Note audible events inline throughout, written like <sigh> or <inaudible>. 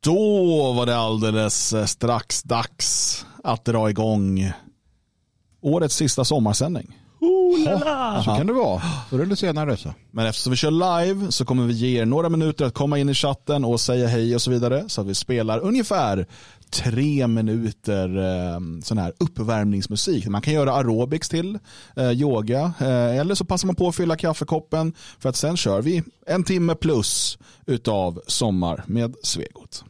Då var det alldeles eh, strax dags att dra igång årets sista sommarsändning. Ja, så kan det vara. Förr eller senare så. Men eftersom vi kör live så kommer vi ge er några minuter att komma in i chatten och säga hej och så vidare. Så att vi spelar ungefär tre minuter eh, sån här uppvärmningsmusik. Man kan göra aerobics till, eh, yoga eh, eller så passar man på att fylla kaffekoppen för att sen kör vi en timme plus utav sommar med Svegot.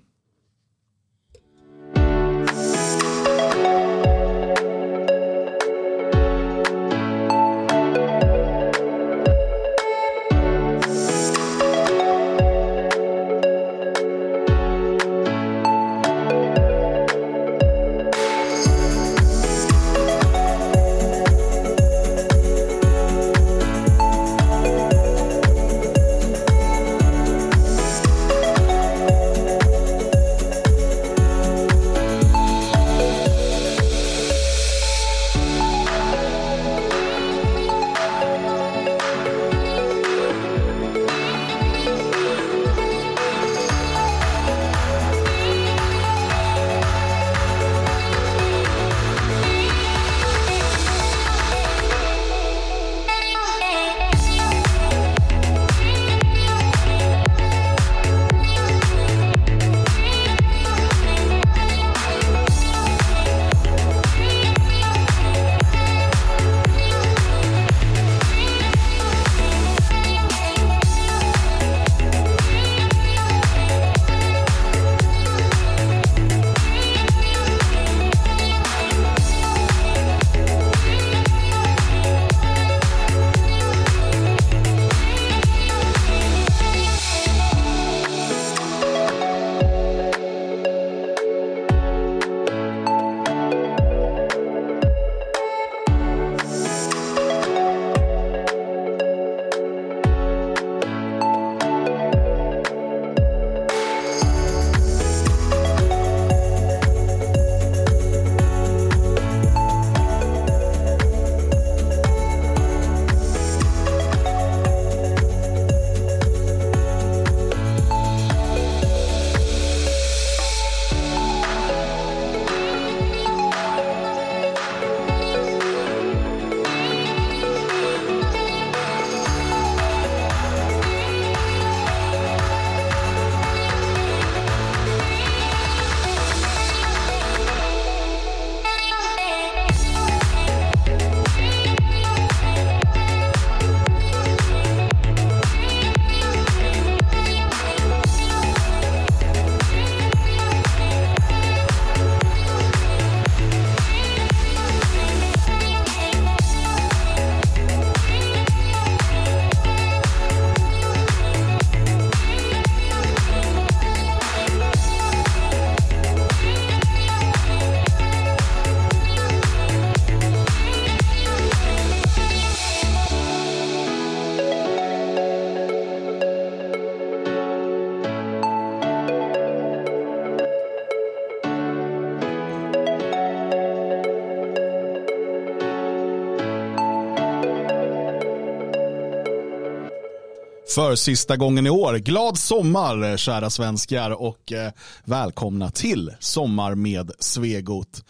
För sista gången i år. Glad sommar kära svenskar och eh, välkomna till Sommar med Svegot.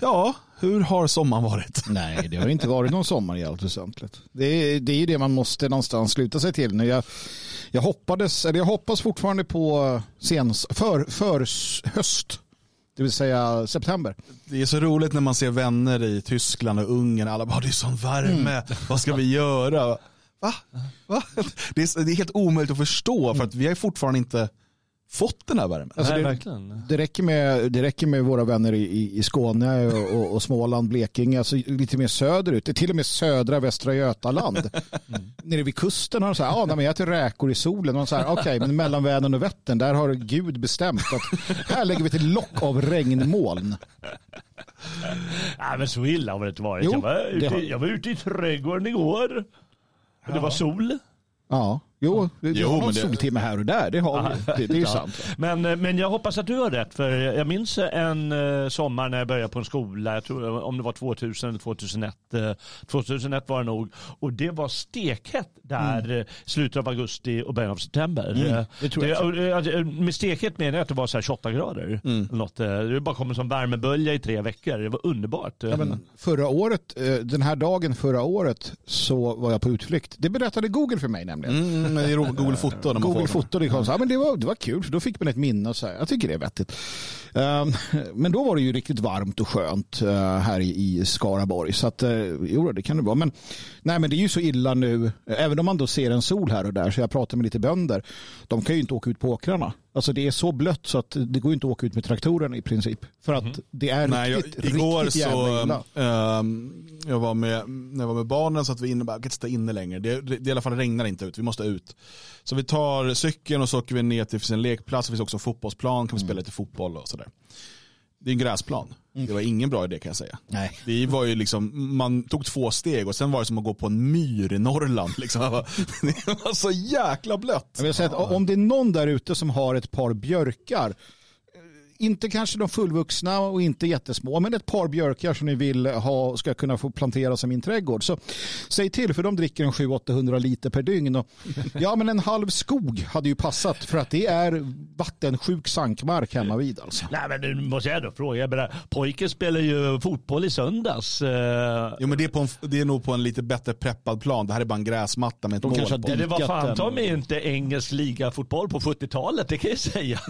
Ja, hur har sommaren varit? <laughs> Nej, det har inte varit någon sommar i allt väsentligt. Det är, det är ju det man måste någonstans sluta sig till. Nu jag, jag, hoppades, eller jag hoppas fortfarande på sens, för, för höst. Det vill säga september. Det är så roligt när man ser vänner i Tyskland och Ungern. Alla bara, det är sån värme. Mm. Vad ska vi göra? Va? Va? <laughs> Det, är, det är helt omöjligt att förstå för att vi har fortfarande inte fått den här värmen. Alltså det, verkligen. Det, räcker med, det räcker med våra vänner i, i Skåne och, och, och Småland, Blekinge, alltså lite mer söderut. Det är till och med södra Västra Götaland. Mm. Nere vid kusten har de så här, ah, nej, men jag äter räkor i solen. Och så här, okej, okay, men mellan Vänern och Vättern, där har Gud bestämt att här lägger vi ett lock av regnmoln. Nej, men så illa har det inte varit. Jo, jag, var ute, har... jag var ute i trädgården igår. Det var sol. Ja. Jo, det, Jo, har någon men det- soltimme här och där. Det, har vi. det, det är Ja. sant. Men, eh, men jag hoppas att du har rätt. För jag minns en eh, sommar när jag började på en skola. Jag tror om det var 2000 eller 2001. eh, 2001 var det nog. Och det var stekhett där eh, slutet av augusti och början av september. Eh, Mm. det tror jag eh, Med stekhet menar jag att det var så här 28 grader. Mm. Något, eh, det bara kom som värmebölja i tre veckor. Det var underbart. Ja, men förra året, eh, den här dagen förra året så var jag på utflykt. Det berättade Google för mig nämligen. Mm, ro- Google Foto. När man Google Foto, det, kom så, ja, men det, var, det var kul, för då fick man ett minne. Och så här. Jag tycker det är vettigt. Ehm, men då var det ju riktigt varmt och skönt eh, här i, Skaraborg. Så att, uh, jo, det kan det vara. Men, nej, men det är ju så illa nu, eh, även om man då ser en sol här och där, så jag pratar med lite bönder, de kan ju inte åka ut på åkrarna. Alltså det är så blött så att det går inte att åka ut med traktorerna i princip. För att det är Nej, riktigt, jag, igår riktigt så, ehm, jag var med, när jag var med barnen så att vi inne, bara, kan sitta inne längre. Det, det, det i alla fall regnar inte ut, vi måste ut. Så vi tar cykeln och så åker vi ner till sin lekplats, det finns också en fotbollsplan, kan vi spela lite fotboll och sådär. Det är en gräsplan. Det var ingen bra idé kan jag säga. Nej. Det var ju liksom, man tog två steg och sen var det som att gå på en myr i Norrland. <laughs> Liksom. Det var så jäkla blött. Jag vill säga att om det är någon där ute som har ett par björkar, inte kanske de fullvuxna och inte jättesmå, men ett par björkar som ni vill ha ska kunna få planteras i min trädgård. Så säg till, för de dricker en 700-800 liter per dygn. Och, <laughs> ja, men en halv skog hade ju passat för att det är vattensjuk sankmark hemma vid. Alltså. Nej men nu måste jag då fråga. Jag menar, pojken spelar ju fotboll i söndags. Eh, Jo, men det, är på en, det är nog på en lite bättre preppad plan. Det här är bara en gräsmatta med ett De mål kanske på. Det var fan ta mig inte engelsk ligafotboll på 70-talet, det kan jag säga.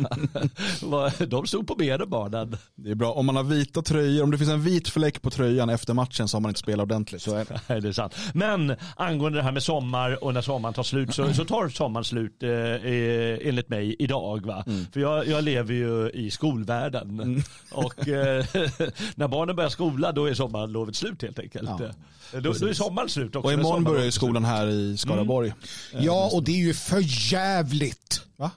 <laughs> De stod på benen. Det är bra. Om man har vita tröjor, om det finns en vit fläck på tröjan efter matchen så har man inte spelat ordentligt. Så är det. Nej, det är sant. Men angående det här med sommar och när sommaren tar slut så, så tar sommaren slut eh, eh, enligt mig idag. Va? För jag, jag lever ju i skolvärlden. Och eh, <laughs> när barnen börjar skola då är sommarlovet slut helt enkelt. Ja, då, då är sommaren slut också. Och imorgon börjar ju skolan här i Skaraborg. Ja, och det är ju för jävligt. Va?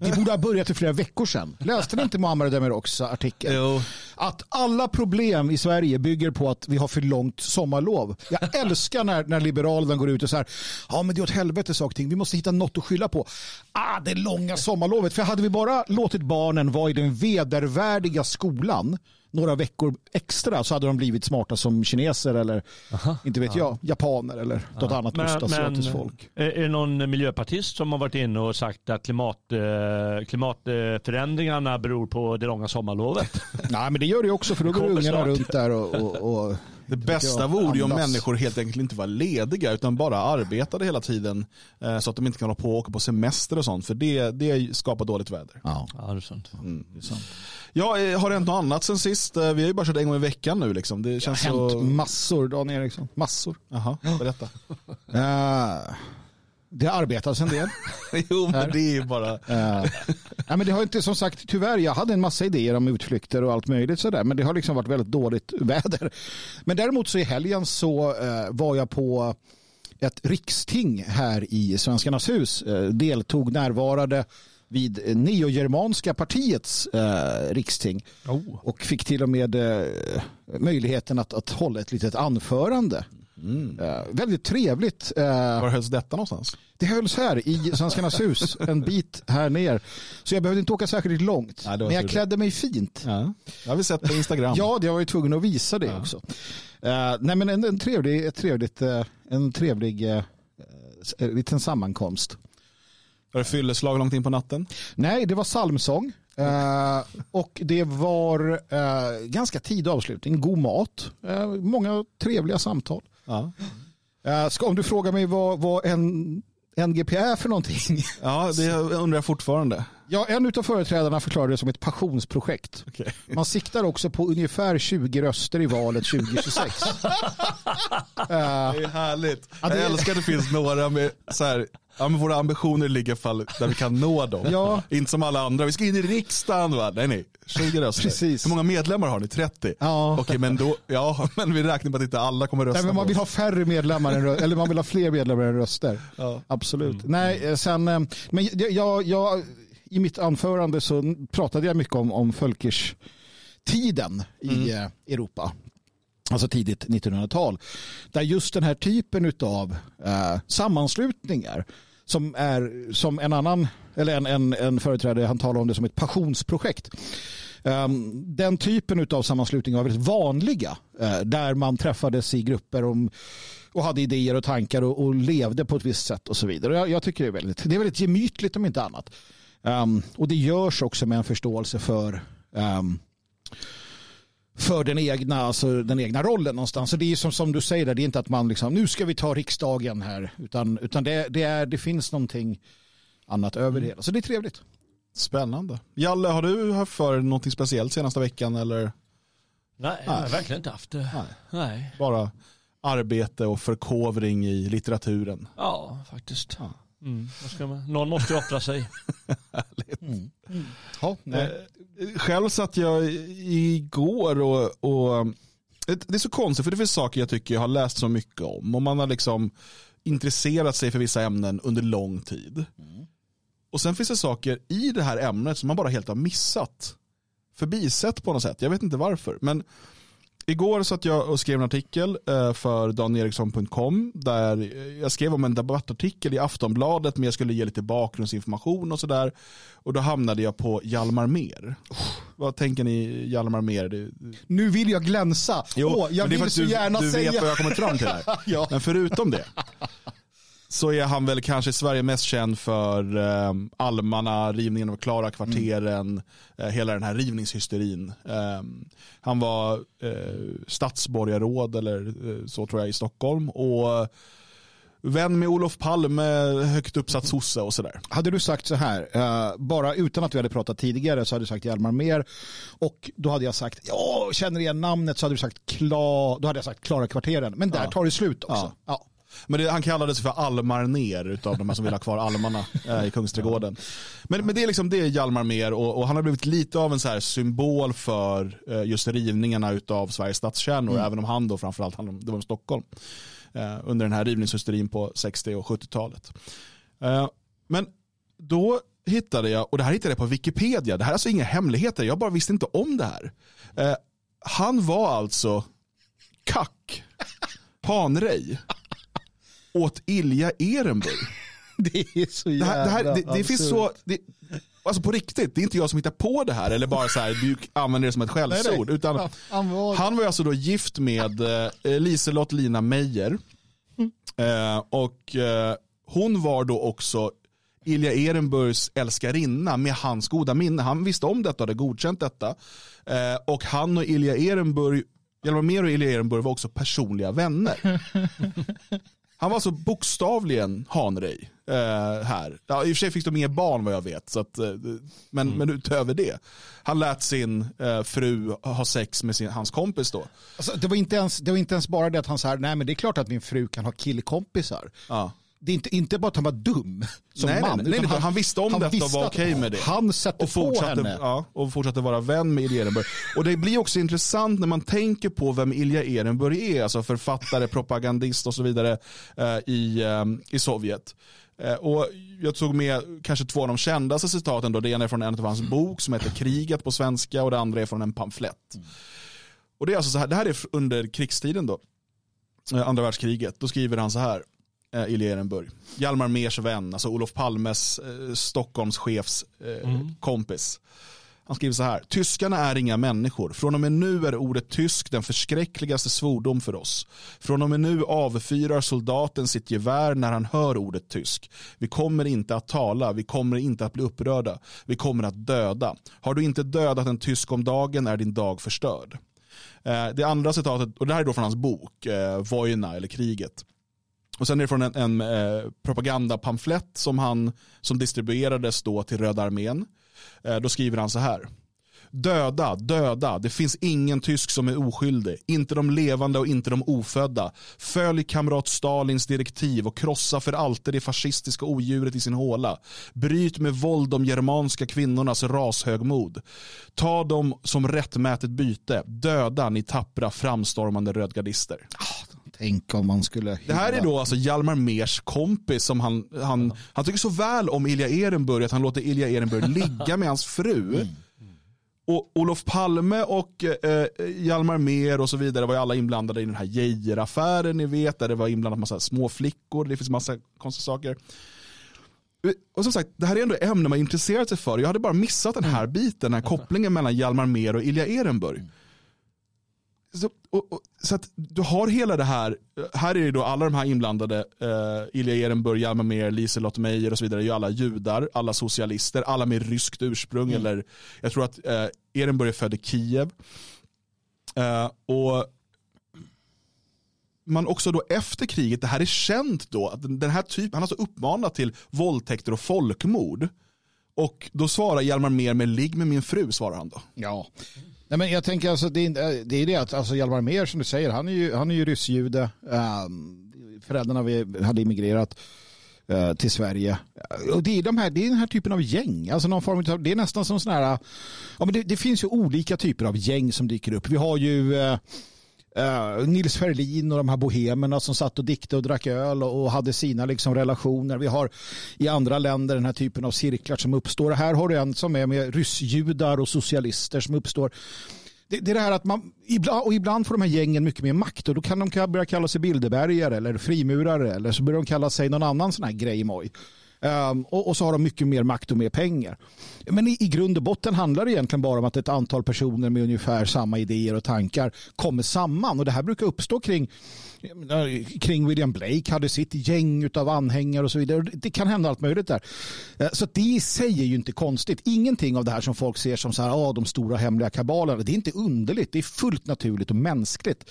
Det borde ha börjat för flera veckor sedan. Läste ni inte Muammar Demiroks artikel? Jo. Att alla problem i Sverige bygger på att vi har för långt sommarlov. Jag <laughs> älskar när, när Liberalerna går ut och säger ja men det är åt helvete saker ting. Vi måste hitta något att skylla på. Ah, det långa sommarlovet. För hade vi bara låtit barnen vara i den vedervärdiga skolan några veckor extra så hade de blivit smarta som kineser eller inte vet jag, japaner eller något annat ostasiatiskt folk. är det någon miljöpartist som har varit inne och sagt att klimat, eh, klimatförändringarna beror på det långa sommarlovet? <laughs> Nej men det gör det också för då går ungarna snart. runt där och, och, och Det bästa vore ju om människor helt enkelt inte var lediga utan bara arbetade hela tiden eh, så att de inte kan hålla på och åka på semester och sånt för det, det skapar dåligt väder. Ja, Ja, det är sant. det är sant. Ja, eh, har det hänt något annat sen sist? Eh, Vi har ju bara kört en gång i veckan nu liksom. Det Det har känns hänt så... massor, Dan Eriksson. Massor. Jaha, berätta. <laughs> Eh, det har arbetats en del. <laughs> jo, men det är ju bara... Eh, nej, men det har inte, som sagt, tyvärr, jag hade en massa idéer om utflykter och allt möjligt sådär, men det har liksom varit väldigt dåligt <laughs> väder. Men däremot så i helgen så eh, var jag på ett riksting här i Svenskarnas hus, eh, deltog, närvarade vid Neogermanska partiets eh, riksting Oh. och fick till och med eh, möjligheten att, att hålla ett litet anförande. Eh, väldigt trevligt. Eh, Var hölls detta någonstans? det hölls här i Svenskarnas hus, en bit här ner. Så jag behövde inte åka särskilt långt. Nej, men jag tur det. klädde mig fint. Ja. Jag har vi sett på Instagram. Ja, jag var ju tvungen att visa det också. Uh, nej, men en, en trevlig, ett trevligt, eh, en trevlig uh, liten sammankomst. Var det fylleslag långt in på natten? Nej, det var psalmsång. Eh, och det var eh, ganska tidig avslutning, god mat, eh, många trevliga samtal. Ja. Ska, om du frågar mig vad, vad en NGP är för någonting. Ja, det <laughs> undrar jag fortfarande. Ja, en av företrädarna förklarade det som ett passionsprojekt. Okay. Man siktar också på ungefär 20 röster i valet 2026. <laughs> Eh, Det är härligt. Ja, det- Jag älskar att det finns några med så här, ja men våra ambitioner ligger fall där vi kan nå dem. Ja. Inte som alla andra, vi ska in i riksdagen va? Nej nej, 20 röster. Precis. Hur många medlemmar har ni? 30? Ja. Okej men då, ja <laughs> men vi räknar med att inte alla kommer rösta Nej, men man på vill ha färre medlemmar, än, eller man vill ha fler medlemmar än röster. Ja. Absolut. Nej, eh, sen, eh, men jag, jag, jag, i mitt anförande så pratade jag mycket om, om tiden i eh, Europa. Alltså tidigt 1900-tal. Där just den här typen av eh, sammanslutningar som är som en annan, eller en, en, en företrädare, han talar om det som ett passionsprojekt. Um, den typen av sammanslutningar var väldigt vanliga uh, där man träffades i grupper om, och hade idéer och tankar och, och, levde på ett visst sätt och så vidare. Jag, jag tycker det är väldigt, det är väldigt gemytligt om inte annat. Um, och det görs också med en förståelse för um, för den egna, alltså den egna rollen någonstans. Så det är som, som du säger, det är inte att man liksom, nu ska vi ta riksdagen här, utan, utan det, det, är, det finns någonting annat över mm. det hela. Så det är trevligt. Spännande. Jalle, har du haft för någonting speciellt senaste veckan eller? Nej, Nej. jag har verkligen inte haft det. Nej. Nej. Bara arbete och förkovring i litteraturen. Ja, faktiskt. Ja. Mm. Någon måste offra sig. <laughs> mm. Mm. Ja, nej. Eh, själv satt jag igår och, och det är så konstigt för det finns saker jag tycker jag har läst så mycket om och man har liksom intresserat sig för vissa ämnen under lång tid. Mm. Och sen finns det saker i det här ämnet som man bara helt har missat. Förbisett på något sätt. Jag vet inte varför. Men Igår satt jag och skrev en artikel eh, för danieriksson.com där jag skrev om en debattartikel i Aftonbladet men jag skulle ge lite bakgrundsinformation och sådär. Och då hamnade jag på Hjalmar Mer. Vad tänker ni Hjalmar Mer? Nu vill jag glänsa. Jo, oh, jag vill så du, gärna du säga. Du vet vad jag kommit fram till här. <laughs> ja. Men förutom det så är han väl kanske i Sverige mest känd för eh, almarna, rivningen av Klara kvarteren, mm. eh, hela den här rivningshysterin. Eh, han var eh, stadsborgarråd eller eh, så tror jag i Stockholm och vän med Olof Palme, högt uppsatt sosse och sådär. Hade du sagt så här, uh, bara utan att vi hade pratat tidigare så hade du sagt Hjalmar Mer och då hade jag sagt, ja, känner igen namnet så hade du sagt Kla, då hade jag sagt Klara kvarteren, men där ja. tar det slut också. Ja. ja. Men det, han kallades för Almar ner utav de här som vill ha kvar almarna <laughs> eh, i Kungsträdgården. Men, men det är liksom det är Hjalmar mer och, och, han har blivit lite av en så här symbol för eh, just rivningarna utav Sveriges stadskärnor, mm. även om han då framförallt handlade om, det var om Stockholm. Eh, under den här rivningshysterin på 60 och 70-talet. Eh, men då hittade jag, och det här hittade jag på Wikipedia, det här är alltså inga hemligheter, jag bara visste inte om det här. Eh, han var alltså kack, panrej åt Ilja Ehrenburg. <laughs> Det är så jävla det, här, det, här, det, det finns så, det, Alltså på riktigt, det är inte jag som hittar på det här eller bara så här, du använder det som ett skällsord. Utan ja, han, var... han var alltså då gift med eh, Liselott Lina Meijer. Mm. Eh, och eh, hon var då också Ilja Ehrenburgs älskarinna med hans goda minne. Han visste om detta och hade godkänt detta. Eh, och han och Ilja Ehrenburg, Hjalmar Mer och Ilja Ehrenburg var också personliga vänner. <laughs> Han var så bokstavligen hanrej eh, här. Ja, I och för sig fick de mer barn vad jag vet. Så att, eh, men, mm. men utöver det. Han lät sin eh, fru ha sex med sin, hans kompis då. Alltså, det, var inte ens, det var inte ens bara det att han sa, nej men det är klart att min fru kan ha killkompisar. Ja det är inte, inte bara att han var dum som nej, man. Nej, nej, han, han, visste om han detta och var okej okay med det. Han sätter och på henne. Ja, och fortsatte vara vän med Ilja Ehrenburg. Och det blir också intressant när man tänker på vem Ilja Ehrenburg är, alltså författare, propagandist och så vidare eh, i, eh, i Sovjet. Eh, och jag tog med kanske två av de kändaste citaten. Då. Det ena är från en av hans bok som heter Kriget på svenska och det andra är från en pamflett. Mm. Och det är alltså så här, det här är under krigstiden då, eh, andra världskriget. Då skriver han så här i Lerenburg. Hjalmar Mers vän, alltså Olof Palmes eh, Stockholmschefs eh, mm. kompis. Han skriver så här. Tyskarna är inga människor. Från och med nu är ordet tysk den förskräckligaste svordom för oss. Från och med nu avfyrar soldaten sitt gevär när han hör ordet tysk. Vi kommer inte att tala, vi kommer inte att bli upprörda. Vi kommer att döda. Har du inte dödat en tysk om dagen är din dag förstörd. Eh, det andra citatet, och det här är då från hans bok, eh, Vojna eller kriget. Och sen är det från en, en eh, propagandapamflett som, han, som distribuerades då till Röda armén. Eh, då skriver han så här. Döda, döda, det finns ingen tysk som är oskyldig. Inte de levande och inte de ofödda. Följ kamrat Stalins direktiv och krossa för alltid det fascistiska odjuret i sin håla. Bryt med våld de germanska kvinnornas rashögmod. Ta dem som rättmätigt byte. Döda ni tappra framstormande rödgardister. Ah. Tänk om man skulle... Det här är då alltså Hjalmar Mers kompis som han, han, han tycker så väl om Ilja Ehrenburg att han låter Ilja Ehrenburg <laughs> ligga med hans fru. Mm. Och Olof Palme och eh, Hjalmar Mer och så vidare var ju alla inblandade i den här Geijer-affären ni vet, där det var inblandat massa små flickor, det finns massa konstiga saker. och som sagt, det här är ändå ämne man intresserat sig för. Jag hade bara missat den här biten, den här kopplingen mellan Hjalmar Mer och Ilja Ehrenburg. Så, och, och, så att du har hela det här, här är det då alla de här inblandade, uh, Ilja Ehrenburg, Hjalmar Mer, Liselott Meyer och så vidare, är ju alla judar, alla socialister, alla med ryskt ursprung. Mm. Eller, jag tror att uh, Ehrenburg är född i Kiev. Uh, och man också då efter kriget, det här är känt då, att den här typen, han har alltså uppmanat till våldtäkter och folkmord. Och då svarar Hjalmar Mer med ligg med min fru, svarar han då. Ja. Nej, men jag tänker alltså det, är det, är det att alltså Hjalmar Mer som du säger, han är ju, han är ju ryssjude. Ehm, föräldrarna hade immigrerat eh, till Sverige. Och det är, de här, det är den här typen av gäng. Alltså någon form av, det är nästan som sådana här, ja, men det, det, finns ju olika typer av gäng som dyker upp. Vi har ju eh, uh, Nils Ferlin och de här bohemerna som satt och diktade och drack öl och, och, hade sina liksom, relationer. Vi har i andra länder den här typen av cirklar som uppstår. Här har du en som är med ryssjudar och socialister som uppstår. Det, det är det här att man, ibland, och ibland får de här gängen mycket mer makt och då kan de börja kalla sig Bilderbergare eller frimurare eller så börjar de kalla sig någon annan sån här grejmoj. Um, och, och, så har de mycket mer makt och mer pengar. Men i, i grund och botten handlar det egentligen bara om att ett antal personer med ungefär samma idéer och tankar kommer samman. Och det här brukar uppstå kring Eh, kring William Blake hade sitt gäng av anhängare och så vidare. Det kan hända allt möjligt där. Eh, så det i sig är ju inte konstigt. Ingenting av det här som folk ser som så här, ah, de stora hemliga kabalerna, det är inte underligt. Det är fullt naturligt och mänskligt.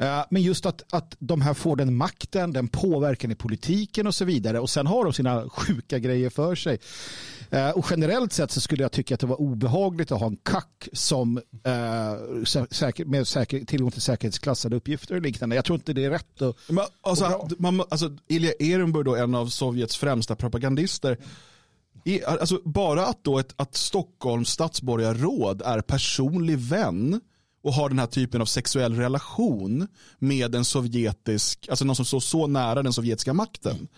Eh, men just att, att de här får den makten, den påverkan i politiken och så vidare och sen har de sina sjuka grejer för sig. Eh, och generellt sett så skulle jag tycka att det var obehagligt att ha en kack som eh, säker, med säker, tillgång till säkerhetsklassade uppgifter och liknande. Jag tror inte det är rätt. Och, Men, alltså, man, alltså, Ilja Ehrenburg, då, en av Sovjets främsta propagandister, Alltså bara att, då ett, att Stockholms stadsborgarråd är personlig vän och har den här typen av sexuell relation med en sovjetisk, alltså någon som står så nära den sovjetiska makten.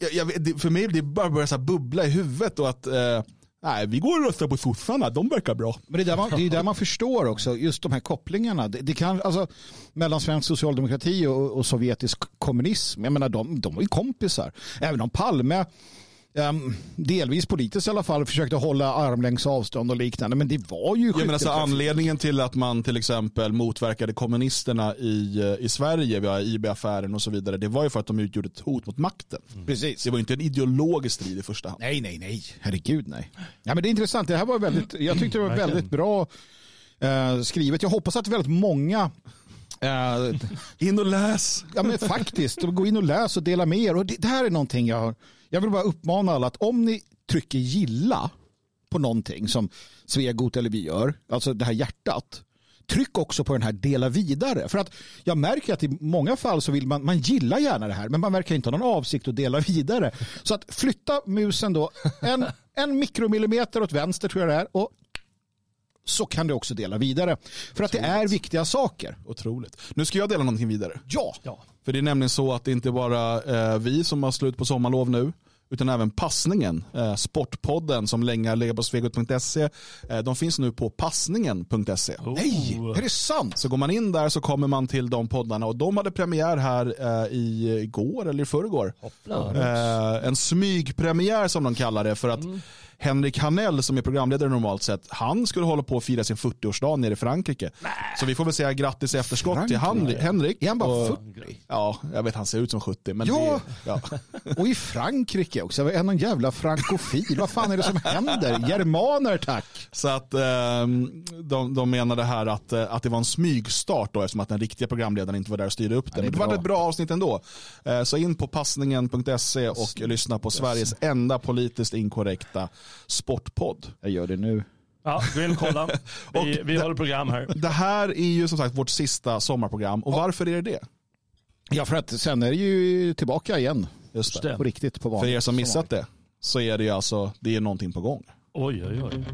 Jag, jag, för mig det bara börjar så bubbla i huvudet och att eh, nej, vi går och röstar på sossarna, de verkar bra. Men det är där man, det är där man förstår också, just de här kopplingarna. Det, det kan, alltså, mellan svensk socialdemokrati och, och sovjetisk kommunism, jag menar de, de var ju kompisar. Även om Palme delvis politiskt i alla fall försökte hålla armlängds avstånd och liknande. Men det var ju ja, men alltså Anledningen till att man till exempel motverkade kommunisterna i, eh, i Sverige via IB-affären och så vidare. Det var ju för att de utgjorde ett hot mot makten. Mm. Precis. Det var inte en ideologisk strid i första hand. Nej, nej, nej. Herregud nej. Ja, men det är intressant. Det här var väldigt, jag tyckte det var väldigt bra uh, skrivet. Jag hoppas att väldigt många Uh, <laughs> in och läs. Ja men faktiskt, gå in och läs och dela med er. Och det, det här är någonting jag har jag vill bara uppmana alla att om ni trycker gilla på någonting som Svegot eller vi gör, alltså det här hjärtat, tryck också på den här dela vidare. För att jag märker att i många fall så vill man, man gillar gärna det här, men man verkar inte ha någon avsikt att dela <laughs> vidare. Så att flytta musen då en, en mikromillimeter åt vänster tror jag det är och så kan du också dela vidare. För att det är viktiga saker. Otroligt. Nu ska jag dela någonting vidare. Ja. ja. För det är nämligen så att det inte bara är eh, vi som har slut på sommarlov nu utan även passningen, eh, Sportpodden som länge har legat på svegot.se. Eh, de finns nu på passningen.se. Oh. Nej, är det sant? Så går man in där så kommer man till de poddarna och de hade premiär här eh, i går eller i förrgår. Eh, en smygpremiär som de kallar det för att mm. Henrik Hanell som är programledare normalt sett, han skulle hålla på att fira sin 40-årsdag nere i Frankrike. Nä. Så vi får väl säga grattis i efterskott Frankrike. till Henrik. Är han bara 40? Ja, jag vet han ser ut som 70. Men ja. Det, ja. <laughs> och i Frankrike också. Är någon jävla frankofil? Vad fan är det som händer? Germaner tack. Så att um, de, de menade här att, eh, att det var en smygstart då eftersom att den riktiga programledaren inte var där och styrde upp det. Men det var ett bra avsnitt ändå. Uh, så in på passningen.se och lyssna på Sveriges enda politiskt inkorrekta sportpodd. Jag gör det nu. Ja, gå in och kolla. <laughs> Vi, vi håller program här. <laughs> Det här är ju som sagt vårt sista sommarprogram. Och varför är det det? Ja, för att sen är det ju tillbaka igen. Just det. På riktigt. På för er som missat det så är det ju alltså, det är någonting på gång. Oj, oj, oj.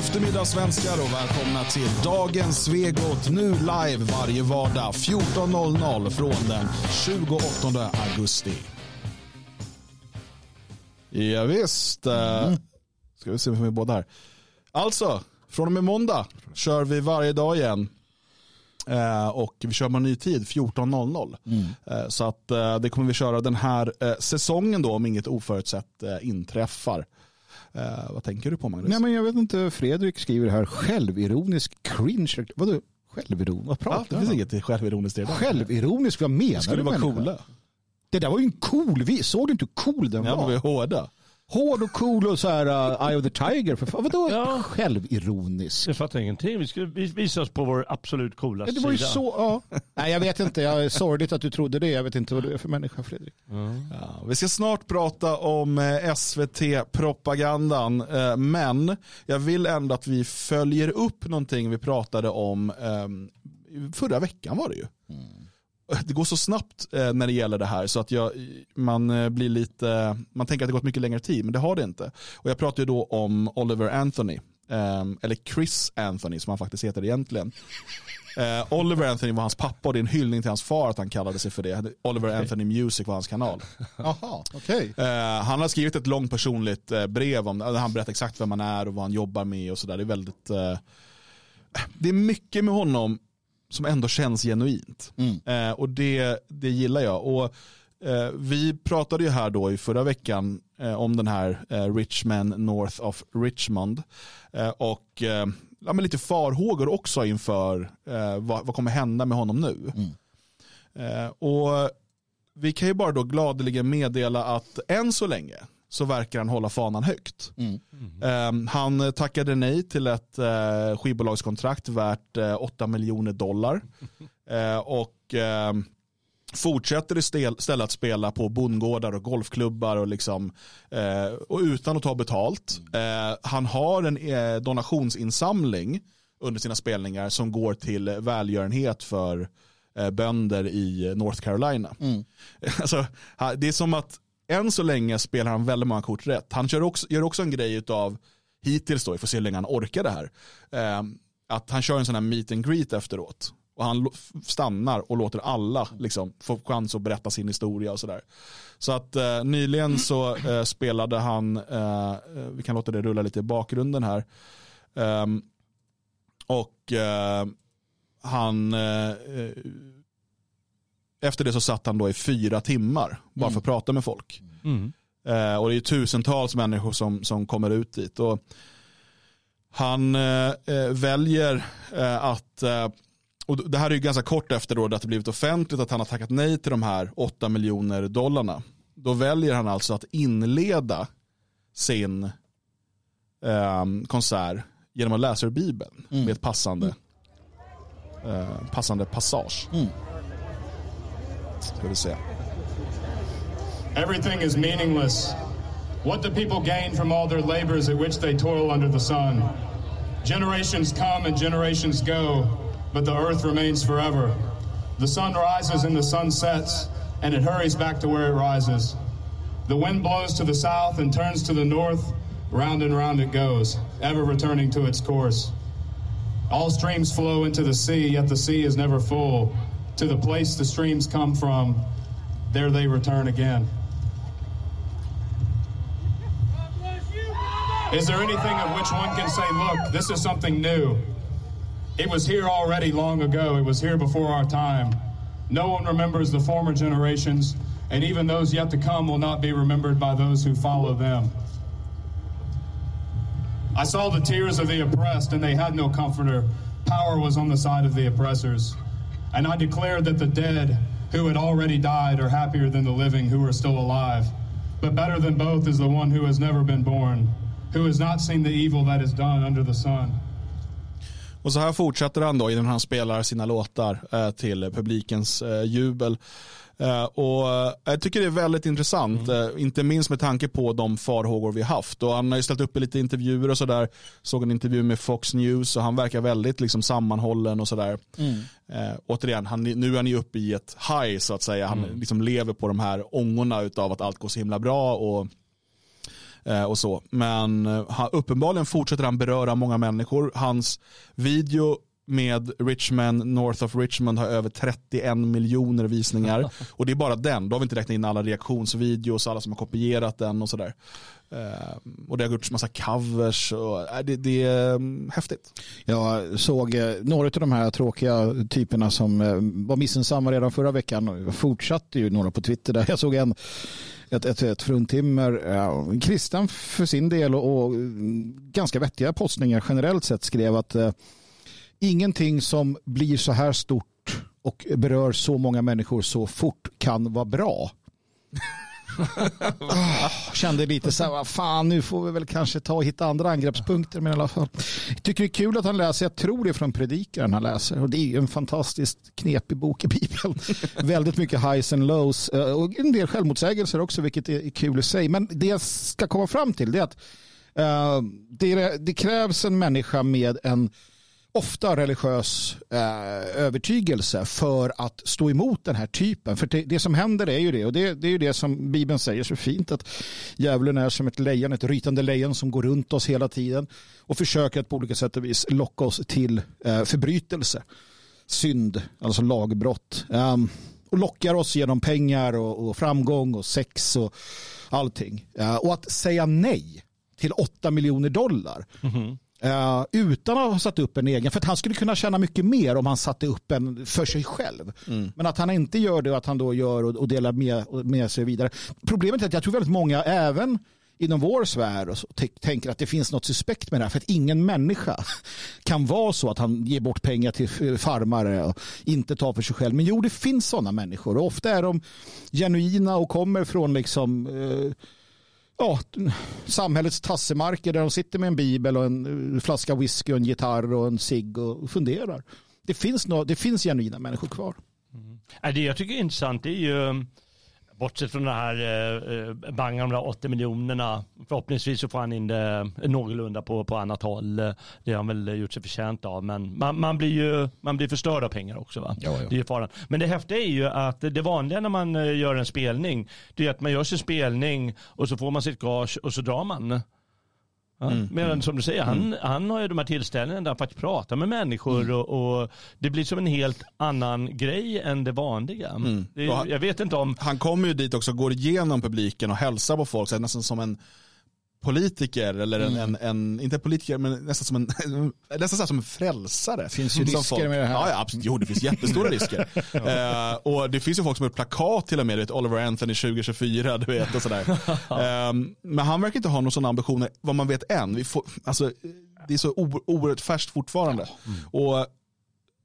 Eftermiddag svenskar och välkomna till dagens Svegot nu live varje vardag 14.00 från den 28 augusti. Ja, visst. Mm. Ska vi se om vi är båda här. Alltså, från och med måndag kör vi varje dag igen. Eh, och vi kör med ny tid, 14.00. Mm. Eh, så att eh, det kommer vi köra den här eh, säsongen då om inget oförutsett eh, inträffar. Uh, vad tänker du på Magnus? Nej, men jag vet inte, Fredrik skriver här självironisk cringe. Vadå självironisk? Vad pratar du ja, Det finns inget självironiskt i det. Självironisk, vad menar du? skulle vara coola. Det där var ju en cool, vi såg du inte hur cool den ja, var? Ja, vi är hårda hård och cool och så här uh, Eye of the Tiger. För fan, vadå ja. självironisk? Jag fattar ingenting. Vi skulle visa oss på vår absolut coolaste sida. Det var ju sida. så, ja. Nej, jag vet inte. Jag är sorgligt att du trodde det. Jag vet inte vad du är för människa, Fredrik. Mm. Ja, vi ska snart prata om eh, SVT-propagandan, eh, men jag vill ändå att vi följer upp någonting vi pratade om ehm, förra veckan var det ju. Mm <laughs> det går så snabbt eh, när det gäller det här så att jag, man eh, blir lite, man tänker att det gått mycket längre tid men det har det inte. Och jag pratar ju då om Oliver Anthony, eh, eller Chris Anthony som han faktiskt heter egentligen. Oliver Anthony var hans pappa och det är en hyllning till hans far att han kallade sig för det. Oliver okay. Anthony Music var hans kanal. <laughs> Aha, okay. Han har skrivit ett långt personligt brev om där han berättar exakt vem han är och vad han jobbar med och sådär. Det är väldigt, det är mycket med honom som ändå känns genuint. Mm. Eh, och det, det gillar jag. Och eh, Vi pratade ju här då i förra veckan eh, om den här eh, Richman North of Richmond. Eh, och eh, ja, lite farhågor också inför vad, vad kommer hända med honom nu. Mm. och Vi kan ju bara då gladeligen meddela att än så länge så verkar han hålla fanan högt. Mm. Mm. han tackade nej till ett uh, skivbolagskontrakt värt uh, eh, 8 miljoner dollar. Uh, <laughs> och uh, fortsätter istället att spela på bondgårdar och golfklubbar och, liksom, och utan att ta betalt. han har en donationsinsamling under sina spelningar som går till välgörenhet för bönder i North Carolina. Mm. <laughs> Alltså, det är som att än så länge spelar han väldigt många kort rätt. Han gör också, gör också en grej av hittills då, vi får se hur länge han orkar det här, eh, att han kör en sån här meet and greet efteråt. Och han stannar och låter alla liksom, få chans att berätta sin historia och sådär. Så att eh, nyligen så eh, spelade han, eh, vi kan låta det rulla lite i bakgrunden här. Ehm, och eh, han eh, eh efter det så satt han då i fyra timmar bara mm. för att prata med folk. Mm. Eh, och det är tusentals människor som, som kommer ut dit. Och han eh, eh väljer eh, att, eh, och det här är ju ganska kort efter då att det blivit offentligt att han har tackat nej till de här 8 miljoner dollarna. Då väljer han alltså att inleda sin eh, konsert genom att läsa ur Bibeln mm. med ett passande, passande passage. Mm. Ska vi se. Everything is meaningless. What do people gain from all their labors at which they toil under the sun? Generations come and generations go, but the earth remains forever. The sun rises and the sun sets, and it hurries back to where it rises. The wind blows to the south and turns to the north, round and round it goes, ever returning to its course. All streams flow into the sea, yet the sea is never full. To the place the streams come from, there they return again. Is there anything of which one can say, look, this is something new? It was here already long ago. It was here before our time. No one remembers the former generations, and even those yet to come will not be remembered by those who follow them. I saw the tears of the oppressed, and they had no comforter. Power was on the side of the oppressors. And I declare that the dead who had already died are happier than the living who are still alive. But better than both is the one who has never been born, who has not seen the evil that is done under the sun. Och så här fortsätter han då innan han spelar sina låtar eh, till publikens eh, jubel. Eh, och eh, jag tycker det är väldigt intressant, mm. Eh, inte minst med tanke på de farhågor vi haft. Och han har ju ställt upp i lite intervjuer och sådär. Såg en intervju med Fox News och han verkar väldigt liksom sammanhållen och sådär. Mm. Eh, återigen, han, nu är han ju uppe i ett high så att säga. Han mm. liksom lever på de här ångorna av att allt går så himla bra. Och och så. Men han, uppenbarligen fortsätter han beröra många människor. Hans video med Richmond, North of Richmond har över 31 miljoner visningar. <laughs> Och det är bara den, då har vi inte räknat in alla reaktionsvideos, alla som har kopierat den och sådär. Uh, och det har gjorts massa covers och uh, det, det, är um, häftigt. Jag såg uh, några av de här tråkiga typerna som var missunnsamma redan förra veckan och fortsatte ju några på Twitter där. Jag såg en ett, ett, ett fruntimmer, ja, kristen för sin del och, och, ganska vettiga postningar generellt sett skrev att ingenting som blir så här stort och berör så många människor så fort kan vara bra. oh, <laughs> kände lite så här, vad fan nu får vi väl kanske ta och hitta andra angreppspunkter. Men i alla fall. Jag tycker det är kul att han läser, jag tror det är från predikaren han läser. Och det är ju en fantastiskt knepig bok i Bibeln. <laughs> Väldigt mycket highs and lows eh, och en del självmotsägelser också, vilket är kul i sig. Men det jag ska komma fram till är att uh, det, det krävs en människa med en ofta religiös eh, övertygelse för att stå emot den här typen. För det, det, som händer är ju det, och det, det är ju det som Bibeln säger så fint, att djävulen är som ett lejon, ett rytande lejon som går runt oss hela tiden och försöker att på olika sätt och vis locka oss till eh, förbrytelse, synd, alltså lagbrott. Um, och lockar oss genom pengar och, och framgång och sex och allting. Uh, och att säga nej till 8 miljoner dollar mm -hmm Uh, utan att ha satt upp en egen. För att han skulle kunna tjäna mycket mer om han satte upp en för sig själv. Mm. Men att han inte gör det och att han då gör och, och delar med, med sig vidare. Problemet är att jag tror väldigt många, även inom vår sfär och så, tänker att det finns något suspekt med det här. För att ingen människa <laughs> kan vara så att han ger bort pengar till farmare och inte tar för sig själv. Men jo, det finns sådana människor och ofta är de genuina och kommer från liksom eh, ja, samhällets tassemarker där de sitter med en bibel och en eh, flaska whisky och en gitarr och en cigg och funderar. Det finns, no, det finns genuina människor kvar. Mm. Äh, det jag tycker är intressant är ju Bortsett från det här eh, bangen de där 80 miljonerna. Förhoppningsvis så får han in det någorlunda på, på annat håll. Det har han väl gjort sig förtjänt av. Men man, man blir ju man blir förstörd av pengar också. Va? Ja, ja. Det är faran. Men det häftiga är ju att det vanliga när man eh, gör en spelning. Det är att man gör sin spelning och så får man sitt gage och så drar man. Ja, mm, Medan mm, som du säger, han, mm. han har ju de här tillställningarna där han faktiskt pratar med människor mm. och, och, det blir som en helt annan grej än det vanliga. Mm. Det, jag vet inte om... Han kommer ju dit också, går igenom publiken och hälsar på folk, så nästan som en politiker eller en, mm. en, en, inte politiker men nästan som en, <laughs> nästan som en frälsare. Finns ju risker folk, med det här. Ja, ja absolut. Jo, det finns jättestora risker. ja. <laughs> uh, och det finns ju folk som har ett plakat till och med, vet, Oliver Anthony 2024, du vet och sådär. uh, <laughs> men han verkar inte ha några sådana ambitioner, vad man vet än. Vi får, alltså, det är så oerhört färskt fortfarande. Mm. Och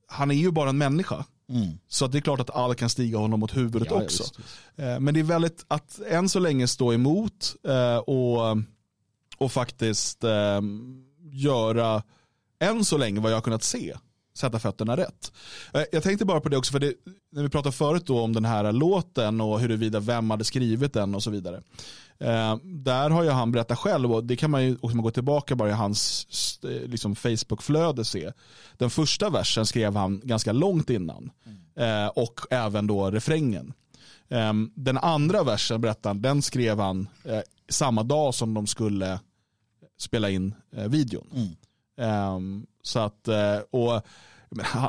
han är ju bara en människa. Mm. Så det är klart att allt kan stiga honom mot huvudet ja, också. Just, just. Uh, men det är väldigt att än så länge stå emot och och faktiskt eh, göra, än så länge vad jag har kunnat se, sätta fötterna rätt. Eh, jag tänkte bara på det också, för det, när vi pratade förut då om den här låten och huruvida vem hade skrivit den och så vidare. Eh, där har ju han berättat själv och det kan man ju också gå tillbaka bara i hans eh, liksom Facebook-flöde se. Den första versen skrev han ganska långt innan eh, och även då refrängen. Eh, den andra versen berättar han, den skrev han eh, samma dag som de skulle spela in eh, videon. Mm. Um, så att, uh, och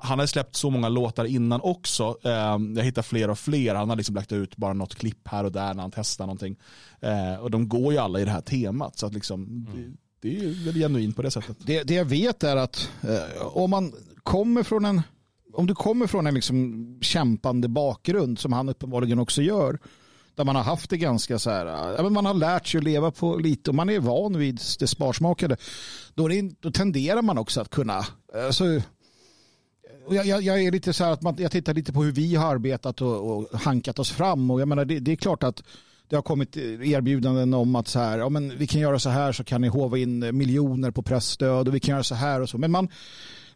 han har släppt så många låtar innan också. Um, jag hittar fler och fler. Han har liksom lagt ut bara något klipp här och där när han testar någonting. Uh, och de går ju alla i det här temat. Så att liksom, mm. det, det, är ju väldigt genuint på det sättet. Det, det jag vet är att uh, om man kommer från en om du kommer från en liksom kämpande bakgrund som han uppenbarligen också gör där man har haft det ganska så här, man har lärt sig att leva på lite och man är van vid det sparsmakade. Då, det, då tenderar man också att kunna, alltså, jag, jag, jag, är lite så här att man, jag tittar lite på hur vi har arbetat och, och hankat oss fram och jag menar det, det, är klart att det har kommit erbjudanden om att så här, ja, men vi kan göra så här så kan ni hova in miljoner på pressstöd och vi kan göra så här och så. Men man,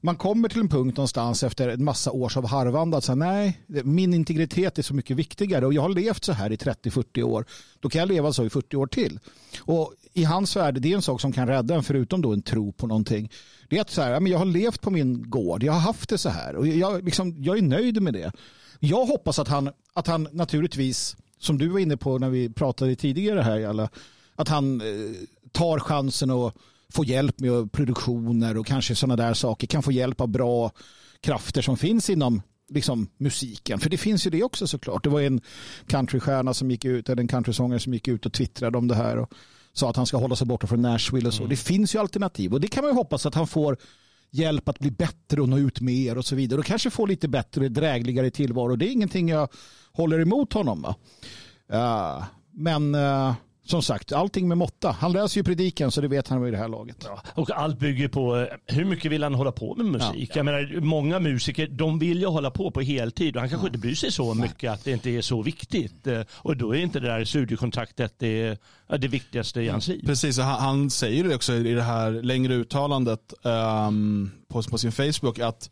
man kommer till en punkt någonstans efter en massa års av harvande att säga nej, min integritet är så mycket viktigare och jag har levt så här i 30-40 år. Då kan jag leva så i 40 år till. Och i hans värld, det är en sak som kan rädda en förutom då en tro på någonting. Det är att så här, jag har levt på min gård, jag har haft det så här och jag, liksom, jag är nöjd med det. Jag hoppas att han, att han naturligtvis, som du var inne på när vi pratade tidigare här, alla, Att han eh, tar chansen och får hjälp med produktioner och kanske sådana där saker. Kan få hjälp av bra krafter som finns inom liksom, musiken. För det finns ju det också såklart. Det var en countrystjärna som gick ut, eller en countrysångare som gick ut och twittrade om det här och sa att han ska hålla sig borta från Nashville och så. Mm. Det finns ju alternativ och det kan man ju hoppas att han får hjälp att bli bättre och nå ut mer och så vidare. Och kanske få lite bättre, drägligare tillvaro. Det är ingenting jag håller emot honom. Va? Uh, men uh, som sagt, allting med måtta. Han läser ju predikan så det vet han i det här laget. Ja, och allt bygger på eh, hur mycket vill han hålla på med musik? Ja. Jag menar, många musiker de vill ju hålla på på heltid och han kanske ja. inte bryr sig så mycket att det inte är så viktigt. Eh, och då är inte det där studiekontraktet det, det viktigaste i hans liv. Precis, han, han säger det också i det här längre uttalandet um, på, på sin Facebook att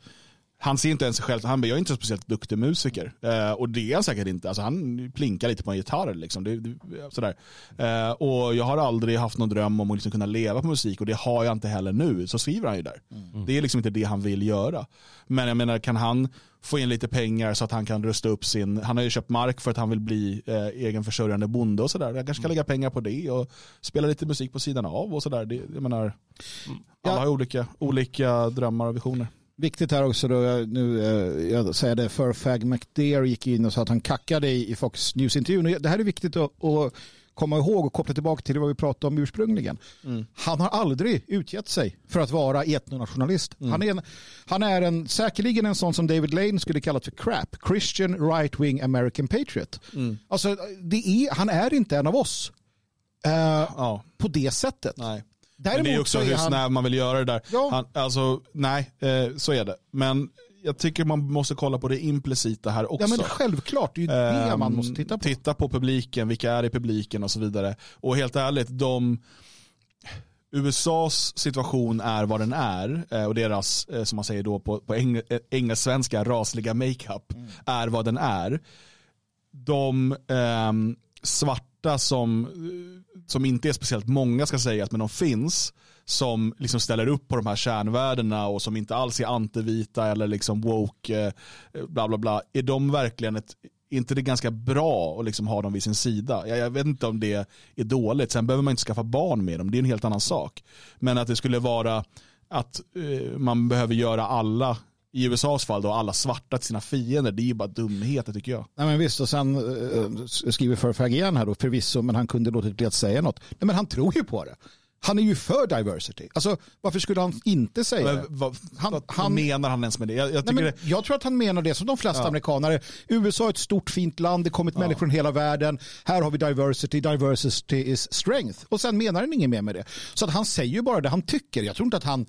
han ser inte ens sig själv, han jag är inte speciellt duktig musiker. Eh, och det är han säkert inte. Alltså, han plinkar lite på en gitarr. Liksom. Det, det, sådär. Eh, och jag har aldrig haft någon dröm om att liksom kunna leva på musik och det har jag inte heller nu. Så skriver han ju där. Mm. Det är liksom inte det han vill göra. Men jag menar, kan han få in lite pengar så att han kan rusta upp sin, han har ju köpt mark för att han vill bli eh, egenförsörjande bonde och sådär. Jag kanske kan lägga pengar på det och spela lite musik på sidan av och sådär. Jag menar, mm. alla har olika, olika drömmar och visioner. Viktigt här också, då, nu, eh, jag säger det, för Fag McDare gick in och sa att han kackade i, Fox News-intervjun. Det här är viktigt att, att komma ihåg och koppla tillbaka till vad vi pratade om ursprungligen. Mm. Han har aldrig utgett sig för att vara etnonationalist. Mm. Han, är en, han är en, säkerligen en sån som David Lane skulle kalla för crap. Christian right-wing American patriot. Mm. Alltså, det är, han är inte en av oss. Uh, ja. På det sättet. Nej. Däremot det är också hur han... snäv man vill göra det där. Ja. Han, alltså, nej, eh, så är det. Men jag tycker man måste kolla på det implicita här också. Ja men självklart, det är ju det um, man måste titta på. Titta på publiken, vilka är i publiken och så vidare. Och helt ärligt, de USAs situation är vad den är eh, och deras, eh, som man säger då på, på eng engelsk-svenska, rasliga makeup mm. är vad den är. De eh, svarta som som inte är speciellt många ska sägas, men de finns, som liksom ställer upp på de här kärnvärdena och som inte alls är antivita eller liksom woke, eh, bla bla bla, är de verkligen ett, inte det ganska bra att liksom ha dem vid sin sida? Jag, jag, vet inte om det är dåligt, sen behöver man inte skaffa barn med dem, det är en helt annan sak. Men att det skulle vara att uh, man behöver göra alla i USAs fall då alla svarta till sina fiender. Det är ju bara dumheter tycker jag. Nej men visst och sen uh, skriver Förfag igen här då förvisso men han kunde låtit bli att säga något. Nej men han tror ju på det. Han är ju för diversity. Alltså, varför skulle han inte säga det? Vad, han, han, menar han ens med det? Jag, jag, nej, det... jag, tror att han menar det som de flesta ja. amerikanare. USA är ett stort fint land, det har kommit ja. människor från hela världen. Här har vi diversity, diversity is strength. Och sen menar han inget mer med det. Så att han säger ju bara det han tycker. Jag tror inte att han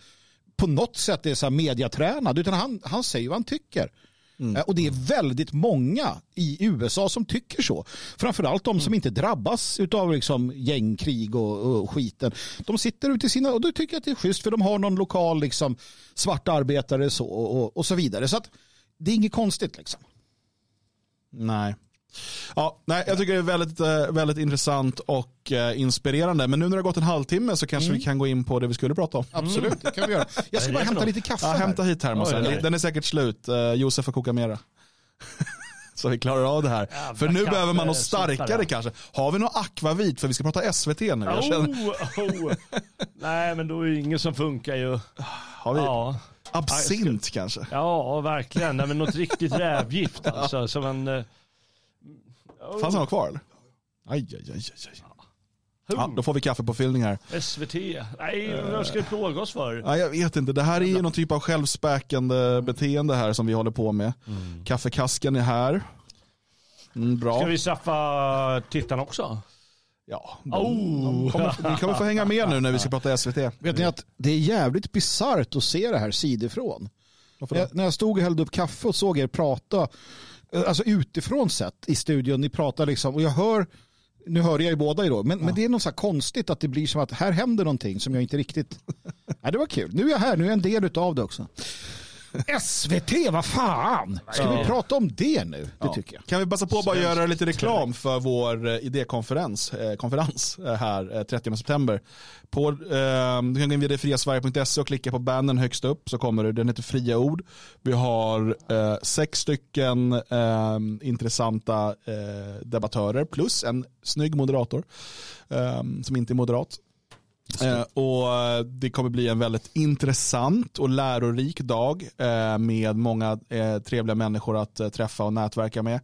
på något sätt är så här mediatränad utan han, han säger vad han tycker. Mm. Eh, och det är väldigt många i USA som tycker så. Framförallt de som mm. inte drabbas av liksom gängkrig och, och skiten. De sitter ute i sina, och då tycker jag att det är schysst för de har någon lokal liksom, svart arbetare så, och, och så vidare. Så att det är inget konstigt liksom. Nej. Ja, nej, jag tycker det är väldigt, eh, väldigt intressant och eh, inspirerande. Men nu när det har gått en halvtimme så kanske mm. vi kan gå in på det vi skulle prata om. Absolut, det kan vi göra. Jag ska bara hämta lite kaffe. Ja, hämta hit termosen. Den är säkert slut. Uh, Josef får koka mera. <laughs> så vi klarar av det här. Jävla för nu behöver man något starkare kanske. Har vi något akvavit? För vi ska prata SVT nu. Oh, oh. Nej, men då är det inget som funkar ju. Har vi? Ja. Absint ska... kanske? Ja, verkligen. Nej, men något riktigt rävgift <laughs> alltså. Som en, Fanns han kvar eller? Aj, aj, aj, aj. Ja, då får vi kaffepåfyllning här. SVT. Nej, vad ska vi plåga oss för? Ja, jag vet inte. Det här är ju någon typ av självspäkande beteende här som vi håller på med. Mm. Kaffekasken är här. Mm, bra. Ska vi straffa tittarna också? Ja, de, oh. de, kommer, de kommer få hänga med nu när vi ska prata SVT. Vet ni att det är jävligt bisarrt att se det här sidifrån? När, när jag stod och hällde upp kaffe och såg er prata Eh, alltså utifrån sett i studion, ni pratar liksom och jag hör nu hörde jag ju båda idag, men, ja. men det är något så konstigt att det blir som att här händer någonting som jag inte riktigt... <laughs> Nej, det var kul. Nu är jag här, nu är jag en del av det också. SVT, vad fan! Ska vi prata om det nu? Det Ja. tycker jag. Kan vi passa på att bara göra lite reklam för vår eh, idékonferens eh, konferens, eh, här eh, 30 september. På, eh, du kan gå in via detfriasverige.se och klicka på banden högst upp så kommer det. Den heter Fria ord. Vi har eh, sex stycken eh, intressanta eh, debattörer plus en snygg moderator eh, som inte är moderat. Eh, och eh, det kommer bli en väldigt intressant och lärorik dag eh, med många eh, trevliga människor att eh, träffa och nätverka med.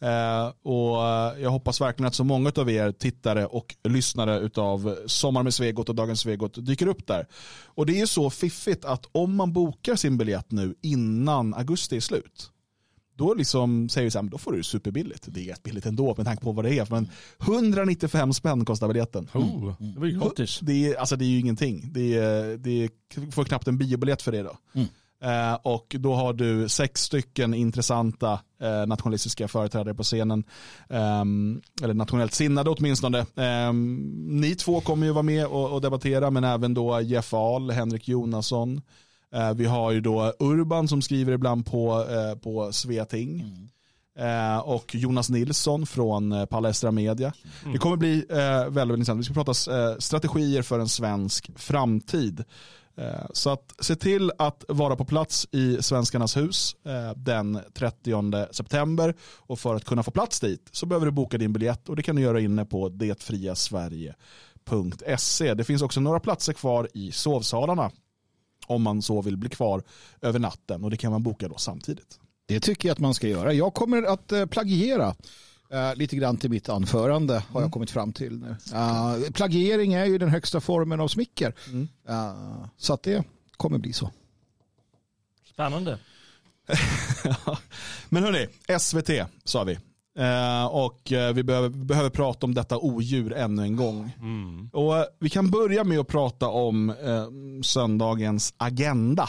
Eh, och eh, jag hoppas verkligen att så många av er tittare och lyssnare av Sommar med Svegot och Dagens Svegot dyker upp där. Och det är så fiffigt att om man bokar sin biljett nu innan augusti är slut då liksom säger vi så här, då får du superbilligt. Det är jättebilligt ändå med tanke på vad det är. Men 195 spänn kostar biljetten. Oh, det var ju gratis. Det är, alltså det är ju ingenting. Det är, det är, får knappt en biobiljett för det då. Eh, och då har du sex stycken intressanta eh, nationalistiska företrädare på scenen. Ehm, eller nationellt sinnade åtminstone. Ehm, ni två kommer ju vara med och, och debattera men även då Jeff Ahl, Henrik Jonasson. Eh, vi har ju då Urban som skriver ibland på, eh, på Sveting. Eh, och Jonas Nilsson från eh, Palestra Media. Det kommer bli eh, väldigt, väldigt intressant. Vi ska prata eh, strategier för en svensk framtid. Så att se till att vara på plats i Svenskarnas hus den 30 september. Och för att kunna få plats dit så behöver du boka din biljett och det kan du göra inne på detfriasverige.se. Det finns också några platser kvar i sovsalarna om man så vill bli kvar över natten och det kan man boka då samtidigt. Det tycker jag att man ska göra. Jag kommer att eh, plagiera eh, lite grann till mitt anförande har jag kommit fram till nu. Eh, plagiering är ju den högsta formen av smicker. Eh, så att det kommer bli så. Spännande. <laughs> Men hörni, SVT sa vi. Eh, och eh, vi behöver, vi behöver prata om detta odjur ännu en gång. Och eh, vi kan börja med att prata om söndagens agenda.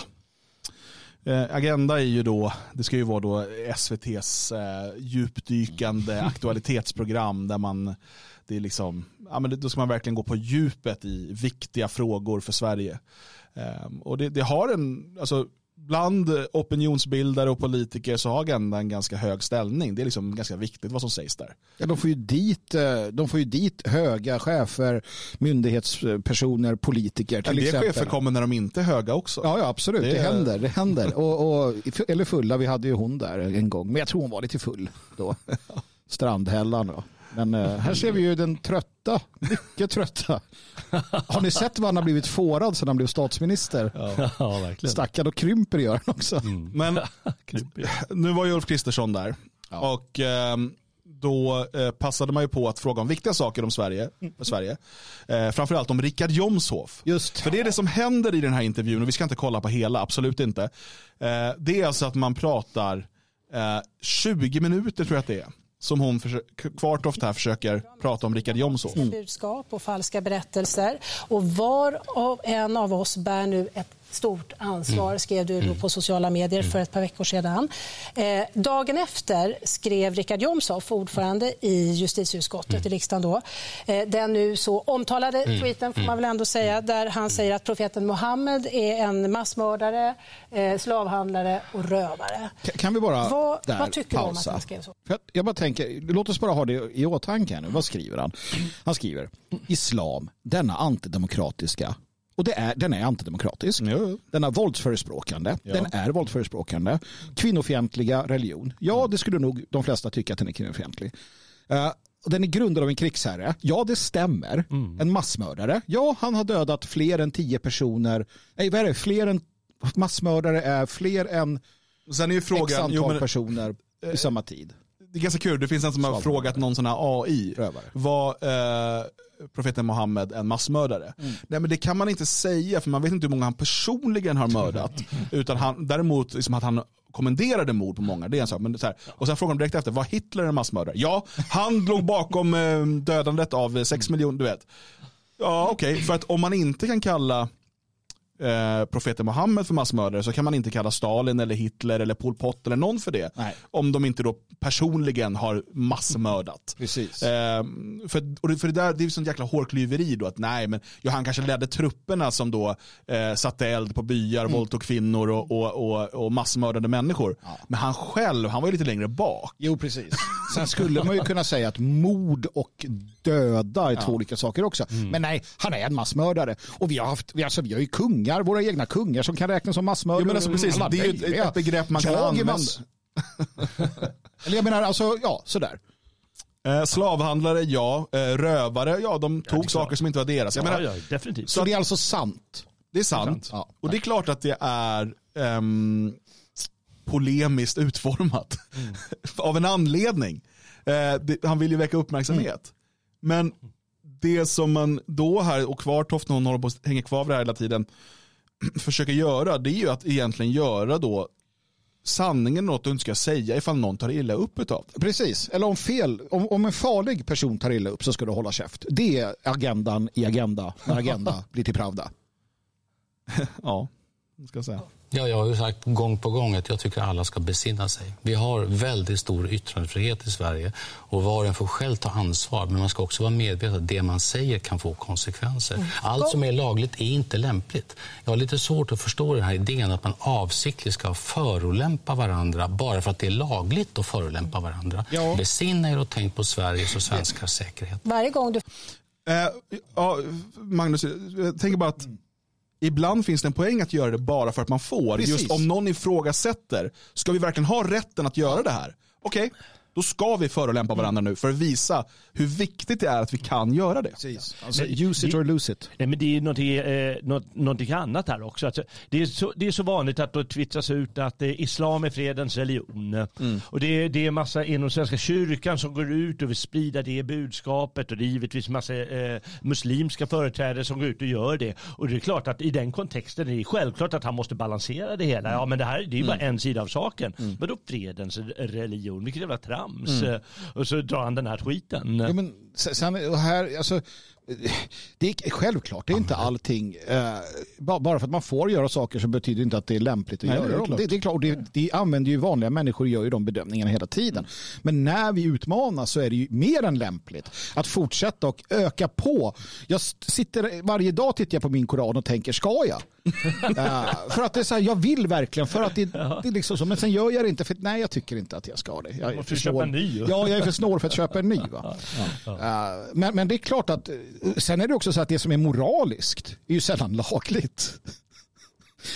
Agenda är ju då, det ska ju vara då SVTs djupdykande <laughs> aktualitetsprogram där man, det är liksom, ja men då ska man verkligen gå på djupet i viktiga frågor för Sverige. Och det, det har en, alltså bland opinionsbildare och politiker så har agendan en ganska hög ställning. Det är liksom ganska viktigt vad som sägs där. Ja, de, får ju dit, eh, de får ju dit höga chefer, myndighetspersoner, politiker till del exempel. chefer kommer när de inte är höga också. Ja, ja absolut. Det, Det händer. Det händer. <laughs> Och, och, eller fulla, vi hade ju hon där en gång. Men jag tror hon var lite full då. <laughs> Strandhällan. Då. Men eh, här ser vi ju den trötta, mycket trötta. Har ni sett vad han har blivit fårad sedan han blev statsminister? Ja, <laughs> verkligen. Stackad och krymper gör han också. <laughs> Men <laughs> nu var ju Ulf Kristersson där. Och ehm, då eh, passade man ju på att fråga om viktiga saker om Sverige. För Sverige. Eh, framförallt om Richard Jomshof. Just. För det är det som händer i den här intervjun och vi ska inte kolla på hela, absolut inte. Eh, det är alltså att man pratar eh, 20 minuter tror jag att det är. Som hon Kvartoft här försöker prata om Richard Jomshof. budskap och falska berättelser. Och var och en av oss bär nu ett stort ansvar, skrev du då på sociala medier för ett par veckor sedan. Eh, dagen efter skrev Richard Jomshof, ordförande i justitieutskottet i riksdagen då, eh, den nu så omtalade tweeten får man väl ändå säga, där han säger att profeten Muhammed är en massmördare, eh, slavhandlare och rövare. Kan- Kan vi bara Vad, där vad tycker du om att pausa? han skrev så? Att Jag bara tänker, låt oss bara ha det i åtanke nu. Vad skriver han? Han skriver Islam, denna antidemokratiska och det är, den är antidemokratisk. Jo. Den är våldsförespråkande. Ja. Den är våldsförespråkande. Kvinnofientliga religion. Ja, det skulle nog de flesta tycka att den är kvinnofientlig. Eh, och den är grundad av en krigsherre. Ja, det stämmer. En massmördare. Ja, han har dödat fler än tio personer. Nej, vad är det? Fler än massmördare är fler än Sen är ju x frågan, antal jo, men, personer i samma tid. Det är ganska kul, det finns en som har frågat någon sån här AI. Rövare. Var eh, profeten Mohammed en massmördare? Nej men det kan man inte säga för man vet inte hur många han personligen har mördat. <laughs> Utan han, däremot liksom att han kommenderade mord på många, det är en sak. Men så här, och sen frågar de direkt efter, var Hitler en massmördare? Ja, han låg bakom eh, dödandet av 6 miljoner, du vet. Ja okej, för att om man inte kan kalla eh, profeten Muhammed för massmördare så kan man inte kalla Stalin eller Hitler eller Pol Pot eller någon för det. Nej. Om de inte då personligen har massmördat. <laughs> Precis. Eh, för, och det, för det där det är ju sånt jäkla hårklyveri då att nej men ja, han kanske ledde trupperna som då eh, satte eld på byar, Mm. våldtog kvinnor och, och, och, och massmördade människor. Men han själv, han var ju lite längre bak. Jo, precis. <laughs> Sen skulle man ju kunna säga att mord och döda är två olika saker också. Mm. Men nej, han är en massmördare. Och vi har, haft, vi, alltså, vi har ju kungar, våra egna kungar som kan räknas som massmördare. Jo, men alltså, precis. Det är ju ett- ett begrepp man kan Jag är använda. <laughs> Eller jag menar, alltså, ja, sådär. Eh, slavhandlare, ja. Eh, rövare, ja de tog klart. saker som inte var deras. Jag Ja, menar, ja, definitivt. Så det är alltså sant. Det är sant. Ja, och det är klart att det är ehm, polemiskt utformat. <laughs> Av en anledning. Eh, det, han vill ju väcka uppmärksamhet. Men det som man då här, och Kvartoft när hon håller på att hänga kvar vid det här hela tiden, <clears throat> försöker göra, det är ju att egentligen göra då sanningen något du inte ska säga ifall någon tar illa upp utav det. Precis, eller om fel, om, om en farlig person tar illa upp så ska du hålla käft. Det är agendan i Agenda, när Agenda <laughs> blir till Pravda. Ja, ska jag säga. Ja, jag har ju sagt gång på gång att jag tycker alla ska besinna sig. Vi har väldigt stor yttrandefrihet i Sverige och var och en får själv ta ansvar. Men man ska också vara medveten att det man säger kan få konsekvenser. Allt som är lagligt är inte lämpligt. Jag har lite svårt att förstå den här idén att man avsiktligt ska förolämpa varandra bara för att det är lagligt att förolämpa varandra. Ja. Besinna er och tänk på Sveriges och svenskars säkerhet. Varje gång du Eh, ja, Magnus, jag tänker bara att ibland finns det en poäng att göra det bara för att man får. Precis. Just om någon ifrågasätter, ska vi verkligen ha rätten att göra det här? Okej, då ska vi förolämpa varandra nu för att visa hur viktigt det är att vi kan göra det. Alltså, use it or lose it. Nej, men det är någonting, eh, något, någonting annat här också. Alltså, det, är så, det är så vanligt att det twittras ut att eh, islam är fredens religion. Och det, är- det är massa inom Svenska kyrkan som går ut och vill sprida det budskapet. Och det är givetvis massa eh, muslimska företrädare som går ut och gör det. Och det är klart att i den kontexten är det självklart att han måste balansera det hela. Ja men det här det är ju bara en sida av saken. Men då fredens religion, vilket jävla trams. Eh, Och så drar han den här skiten. Ja, men sen, sen- och här, alltså, det är självklart, det är inte allting. Eh, ba- bara för att man får göra saker så betyder det inte att det är lämpligt att Nej, göra dem. Det, det är klart, och det, det använder ju vanliga människor gör ju de bedömningarna hela tiden. Men när vi utmanas så är det ju mer än lämpligt att fortsätta och öka på. Jag sitter varje dag tittar jag på min koran och tänker, ska jag? <laughs> Eh, för att det är så här, jag vill verkligen, för att det, det är liksom så. Men sen gör jag det inte, för nej jag tycker inte att jag ska det. Jag måste köpa en ny. Ja, jag är för snål för att köpa en ny. Va? <laughs> Eh, men, men det är klart att, sen är det också så att det som är moraliskt är ju sällan <laughs> lagligt.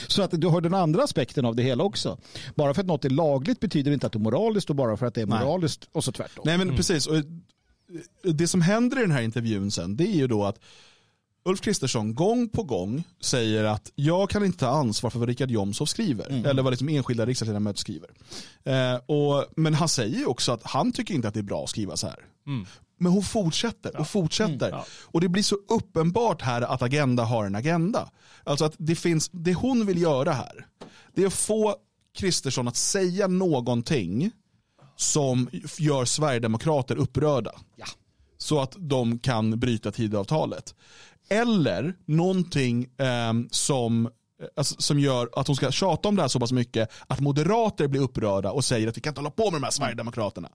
Så att du har den andra aspekten av det hela också. Bara för att något är lagligt betyder det inte att det är moraliskt och bara för att det är Nej. moraliskt och så tvärtom. Nej men precis, och eh, det som händer i den här intervjun sen det är ju då att Ulf Kristersson gång på gång säger att jag kan inte ta ansvar för vad Richard Jomshof skriver. Eller vad liksom enskilda riksdagsledamöter skriver. Eh, och, men han säger ju också att han tycker inte att det är bra att skriva så här. Men hon fortsätter och fortsätter. Ja. Och det blir så uppenbart här att Agenda har en agenda. Alltså att det finns, det hon vill göra här, det är att få Kristersson att säga någonting som gör Sverigedemokrater upprörda. Så att de kan bryta Tidöavtalet. Eller någonting ehm, som, alltså, som gör att hon ska tjata om det här så pass mycket att moderater blir upprörda och säger att vi kan inte hålla på med de här Sverigedemokraterna.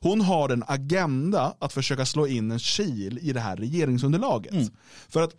Hon har en agenda att försöka slå in en kil i det här regeringsunderlaget. För att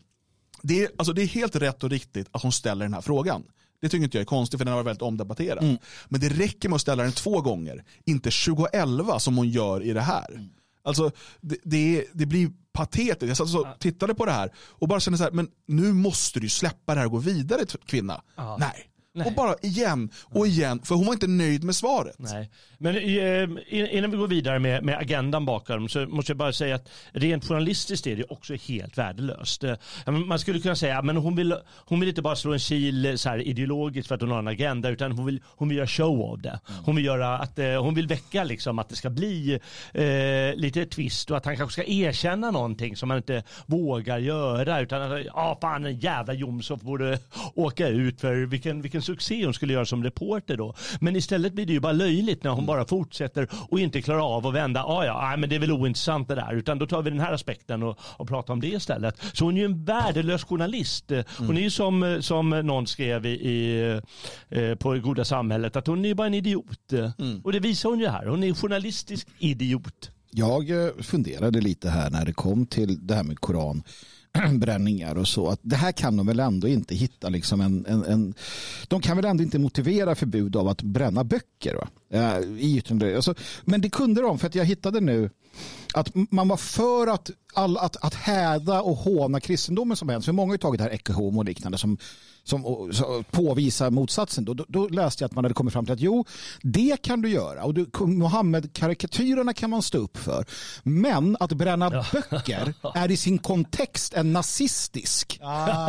det är, alltså det är helt rätt och riktigt att hon ställer den här frågan. Det tycker inte jag är konstigt för den har varit väldigt omdebatterad. Men det räcker med att ställa den två gånger, inte 2011 som hon gör i det här. Alltså det, det, det blir patetiskt. Jag satt och tittade på det här och bara kände så här, men nu måste du släppa det här och gå vidare kvinna. Ja. Nej. Nej. Och bara igen och igen, för hon var inte nöjd med svaret. Nej. Men eh, innan vi går vidare med, med agendan bakom så måste jag bara säga att rent journalistiskt är det också helt värdelöst. Eh, Man skulle kunna säga att hon vill, hon vill inte bara slå en kil eh, så här ideologiskt för att hon har en agenda utan hon vill, hon vill göra show av det. Hon vill, göra att, hon vill väcka liksom att det ska bli eh, lite twist och att han kanske ska erkänna någonting som han inte vågar göra utan att ja fan en jävla Jomshof borde åka ut för vilken, vilken succé hon skulle göra som reporter då. Men istället blir det ju bara löjligt när hon Mm. bara fortsätter och inte klarar av att vända. Ah, ja, nej, men det är väl ointressant det där. Utan då tar vi den här aspekten och, och pratar om det istället. Så hon är ju en värdelös journalist. Hon Mm. är ju som, som någon skrev i, i, eh, på Goda samhället att hon är ju bara en idiot. Mm. Och det visar hon ju här. Hon är en journalistisk idiot. Jag eh, funderade lite här när det kom till det här med <clears throat> bränningar och så. Att det här kan de väl ändå inte hitta liksom en, en, en de kan väl ändå inte motivera förbud av att bränna böcker va? Eh, i yttrande. Alltså, men det kunde de för att jag hittade nu att man var för att, all, att, att häda och håna kristendomen som helst. För många har ju tagit det här Ecce Homo och liknande som, som påvisar motsatsen. Då, då, då läste jag att man hade kommit fram till att jo, det kan du göra. Och du, Mohammed-karikatyrerna kan man stå upp för. Men att bränna böcker <laughs> är i sin kontext en nazistisk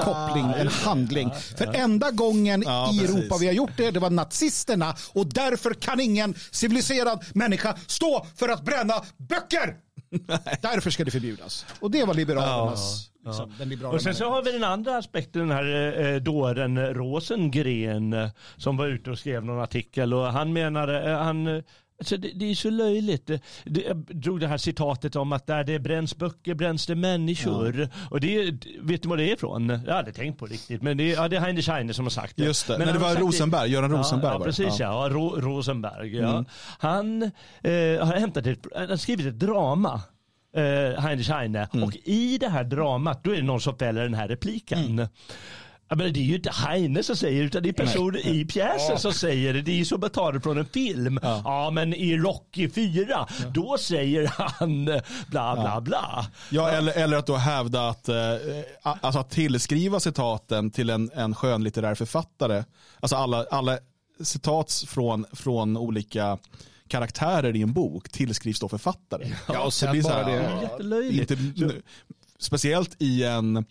koppling, en handling. För enda gången Ja, i precis. Europa vi har gjort det, det var nazisterna. Och därför kan ingen civiliserad människa stå för att bränna böcker. Därför ska det förbjudas. Och det var liberalernas, liksom, den liberala Och sen så har vi den andra aspekten, den här eh, dåren Rosengren eh, som var ute och skrev någon artikel. Och han menade, eh, han eh, Alltså det, det är så löjligt. Det, det, jag drog det här citatet om att där det bränns böcker bränns det människor. Och det, vet du vad det är ifrån? Jag hade tänkt på riktigt. Men det, ja, det är Heine Scheine som har sagt det. Just det. Men Nej, det var Rosenberg, Göran Rosenberg Ja, ja var det. precis ja. ja. Ro, Rosenberg. Ja. Han eh, har hämtat ett, han skrivit ett drama. Eh, Heine Scheine. Och i det här dramat då är det någon som fäller den här repliken. Ja, men det är ju inte Heine som säger det utan det är personer i pjäsen som säger det. Det är ju som att ta det från en film. Ja, men i Rocky 4 då säger han eh, bla bla bla. Ja, eller, eller att då hävda att, eh, alltså att tillskriva citaten till en, en skönlitterär författare. Alltså alla, alla citat från, från olika karaktärer i en bok tillskrivs då författare. Ja, och sen det blir så bara här, det- ja, Jättelöjligt. inte, speciellt i en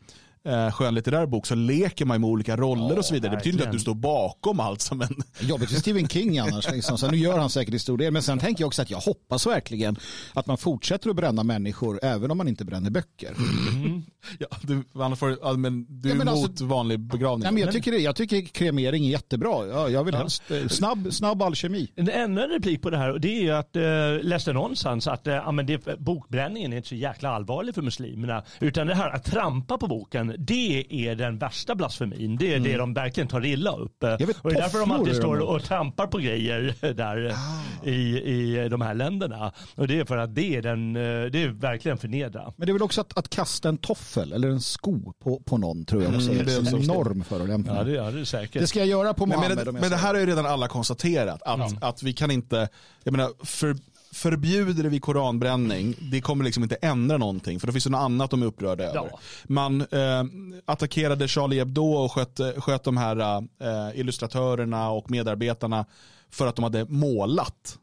eh, skönlitterär bok så leker man med olika roller och så vidare. Det betyder inte att verkligen. du står bakom allt som en... <laughs> Jobbigt för Stephen King annars. Liksom. Så nu gör han säkert i stor del. Men sen tänker jag också att jag hoppas verkligen att man fortsätter att bränna människor även om man inte bränner böcker. Ja, du, får, ja, men du är Ja, men emot alltså- vanlig begravning. Nej, men jag, tycker, jag tycker kremering är jättebra. Ja, jag vill helst eh, snabb, snabb alkemi. En ännu en replik på det här och det är ju att, eh, läste någonstans att eh, ja, men det, bokbränningen är inte så jäkla allvarlig för muslimerna. Utan det här att trampa på boken, det är den värsta blasfemin. Det är det de verkligen tar illa upp. Vet, och det är därför de alltid är står och trampar på grejer <laughs> där eh, i, i de här länderna. Och det är för att det är, den, eh, det är verkligen förnedra. Men det är väl också att, att kasta en toffel eller en sko på, på någon tror jag också Mm, är det är en enorm förolämpning. Ja det är det säkert. Det ska jag göra på Men, Mohammed men, jag men det här har ju redan alla konstaterat. Att, att vi kan inte, jag menar, för, förbjuder vi koranbränning, det kommer liksom inte ändra någonting. För det finns det något annat de är upprörda över. Ja. Man eh, attackerade Charlie Hebdo och sköt, sköt de här eh, illustratörerna och medarbetarna för att de hade målat.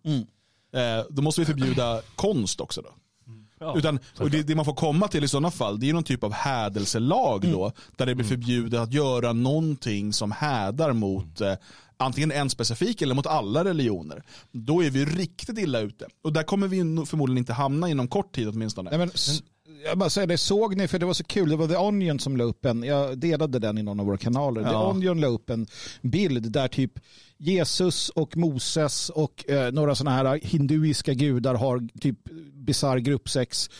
Eh, då måste vi förbjuda <clears throat> konst också då. Ja, Utan, och det, det man får komma till i sådana fall, det är någon typ av hädelselag då, där det blir förbjudet att göra någonting som hädar mot eh, antingen en specifik eller mot alla religioner. Då är vi riktigt illa ute. Och där kommer vi förmodligen inte hamna inom kort tid åtminstone. Nej, men, jag bara säger det, såg ni, för det var så kul, det var The Onion som la upp en, jag delade den i någon av våra kanaler, The Ja. Onion la upp en bild där typ Jesus och Moses och eh, några sådana här hinduiska gudar har typ bisarr gruppsex,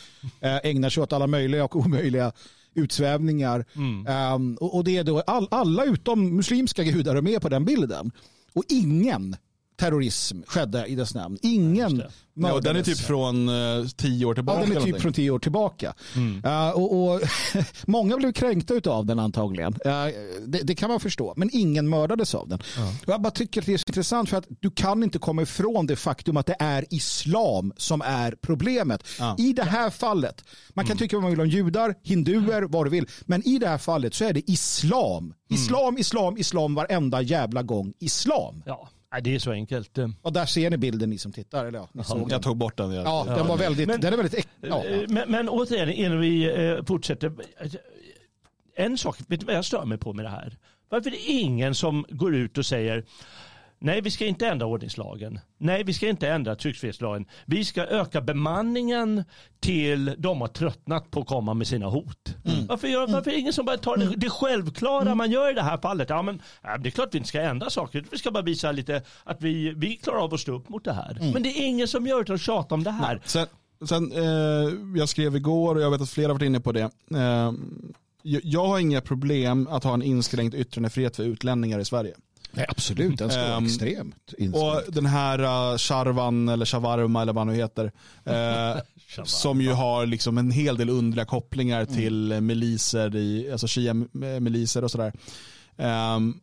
eh, ägnar sig åt alla möjliga och omöjliga utsvävningar. Ehm, och, och det är då all, alla utom muslimska gudar är med på den bilden. Och ingen terrorism skedde i dess namn. Ingen ja, den är typ från eh, tio år tillbaka. Ja, den är typ från tio år tillbaka. Uh, och, och <laughs> många blev kränkta av den antagligen. Uh, det, det kan man förstå. Men ingen mördades av den. Och Jag bara tycker att det är så intressant för att du kan inte komma ifrån det faktum att det är islam som är problemet. Ja. I det här fallet, man kan tycka vad man vill om judar, hinduer, vad du vill. Men i det här fallet så är det islam. Islam, islam, islam varenda jävla gång. Islam. Ja, nej, det är så enkelt. Och där ser ni bilden ni som tittar. Eller ja, den. Jag tog bort den. Jag, Ja, den var väldigt, Men- den är väldigt äck, ja, Eh, Men, men återigen, innan vi eh, fortsätter. En sak, vet du vad jag stör mig på med det här? Varför är det ingen som går ut och säger Nej, vi ska inte ändra ordningslagen. Nej, vi ska inte ändra tryckfrihetslagen. Vi ska öka bemanningen till de har tröttnat på att komma med sina hot. Mm. Varför, gör, varför är det ingen som bara tar det, det självklara mm. man gör i det här fallet? Ja, men, det är klart vi inte ska ändra saker. Vi ska bara visa lite att vi, vi klarar av att stå upp mot det här. Mm. Men det är ingen som gör det och tjatar om det här. Sen, sen eh, jag skrev igår och jag vet att flera har varit inne på det. Eh, jag har inga problem att ha en inskränkt yttrandefrihet för utlänningar i Sverige. Nej, absolut, den ska vara um, extremt inskränkt. Och den här uh, Charvan eller Shawarma eller vad han nu heter. <laughs> Uh, som ju har liksom en hel del underliga kopplingar mm. till miliser, i, alltså shia-miliser och sådär. Um,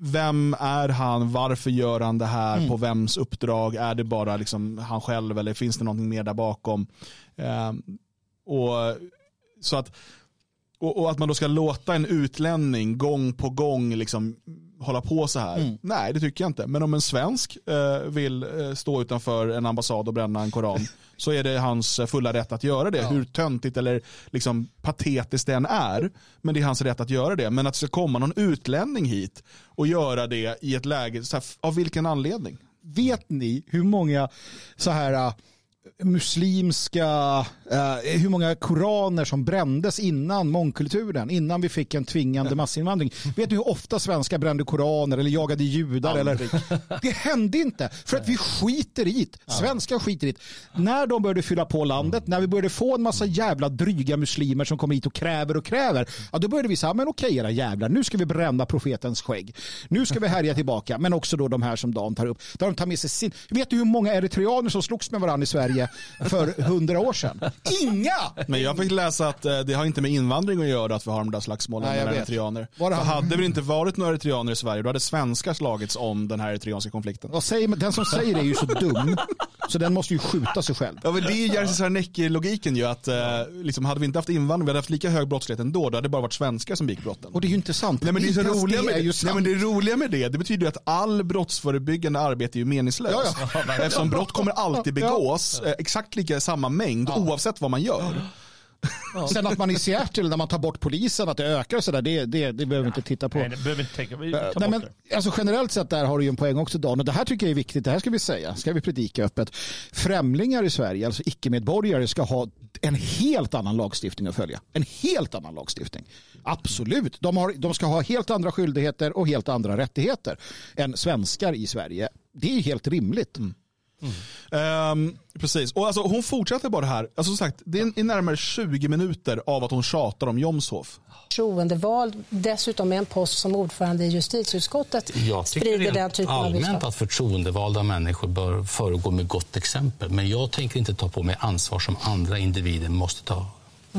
vem är han? Varför gör han det här? Mm. På vems uppdrag? Är det bara liksom han själv eller finns det någonting mer där bakom? Um, och så att och, och, att man då ska låta en utlänning gång på gång liksom hålla på så här. Mm. Nej, det tycker jag inte. Men om en svensk eh, vill eh, stå utanför en ambassad och bränna en koran <laughs> så är det hans fulla rätt att göra det. Ja. Hur töntigt eller liksom patetiskt det än är. Men det är hans rätt att göra det. Men att det ska komma någon utlänning hit och göra det i ett läge, så här, av vilken anledning? Vet ni hur många så här muslimska, eh, hur många koraner som brändes innan mångkulturen, innan vi fick en tvingande massinvandring. Vet du hur ofta svenskar brände koraner eller jagade judar? Eller? Det hände inte, för att vi skiter i det. Svenskar skiter i det. När de började fylla på landet, när vi började få en massa jävla dryga muslimer som kommer hit och kräver och kräver, ja, då började vi säga, men okej era jävlar, nu ska vi bränna profetens skägg. Nu ska vi härja tillbaka, men också då de här som Dan tar upp. Där de tar med sig sin... Vet du hur många eritreaner som slogs med varandra i Sverige för hundra år sedan. Inga! Men jag fick läsa att eh, det har inte med invandring att göra att vi har de där slagsmålen med eritreaner. För hade det inte varit några eritreaner i Sverige då hade svenskar slagits om den här eritreanska konflikten. Vad säger, den som säger det är ju så dum så den måste ju skjuta sig själv. Ja, men det är Jerzy Sarnecki-logiken ju att eh, liksom, hade vi inte haft invandring, vi hade haft lika hög brottslighet ändå, då hade det bara varit svenskar som begick brotten. Och det är ju inte sant. Nej, men det, är så roliga med, det, nej, men det roliga med det, det betyder att all brottsförebyggande arbete är ju meningslöst. Ja, ja. Eftersom brott kommer alltid begås, ja. Eh, exakt lika samma mängd oavsett vad man gör. Ja. Sen att man i Seattle, när man tar bort polisen, att det ökar och sådär, det, det, det behöver vi inte titta på. Nej, det behöver inte tänka. Vi tar Nej, men, alltså, generellt sett där har du ju en poäng också Dan, och det här tycker jag är viktigt, det här ska vi säga, ska vi predika öppet. Främlingar i Sverige, alltså icke-medborgare, ska ha en helt annan lagstiftning att följa. En helt annan lagstiftning. Absolut, de, har, de ska ha helt andra skyldigheter och helt andra rättigheter än svenskar i Sverige. Det är helt rimligt. Mm. Um, precis, och alltså, hon fortsätter bara här. Alltså, som sagt, det är närmare 20 minuter av att hon tjatar om Jomshof. Förtroendevald, dessutom med en post som ordförande i justitieutskottet, jag sprider den typen av allmänt att förtroendevalda människor bör föregå med gott exempel. Men jag tänker inte ta på mig ansvar som andra individer måste ta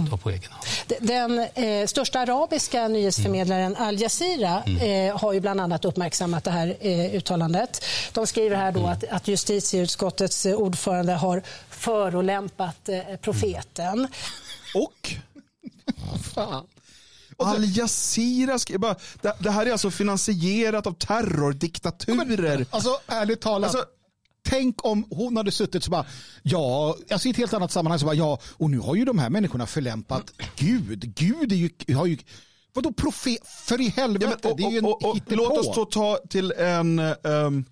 ta på egen hand. Den eh, största arabiska nyhetsförmedlaren mm. Al Jazeera mm. eh, har ju bland annat uppmärksammat det här eh, uttalandet. De skriver här då mm. att, att justitieutskottets eh, ordförande har förolämpat eh, profeten. Och? <laughs> Fan. Al Jazeera, bara, det, det, här är alltså finansierat av terrordiktaturer. Ja, alltså ärligt talat. Alltså, Tänk om hon hade suttit så bara, ja, alltså i ett helt annat sammanhang så bara, ja, och nu har ju de här människorna förlämpat Gud. Gud är ju, har ju, vadå profet, för i helvete, ja, men, och, det är ju en och, och, Låt oss då ta till en, um,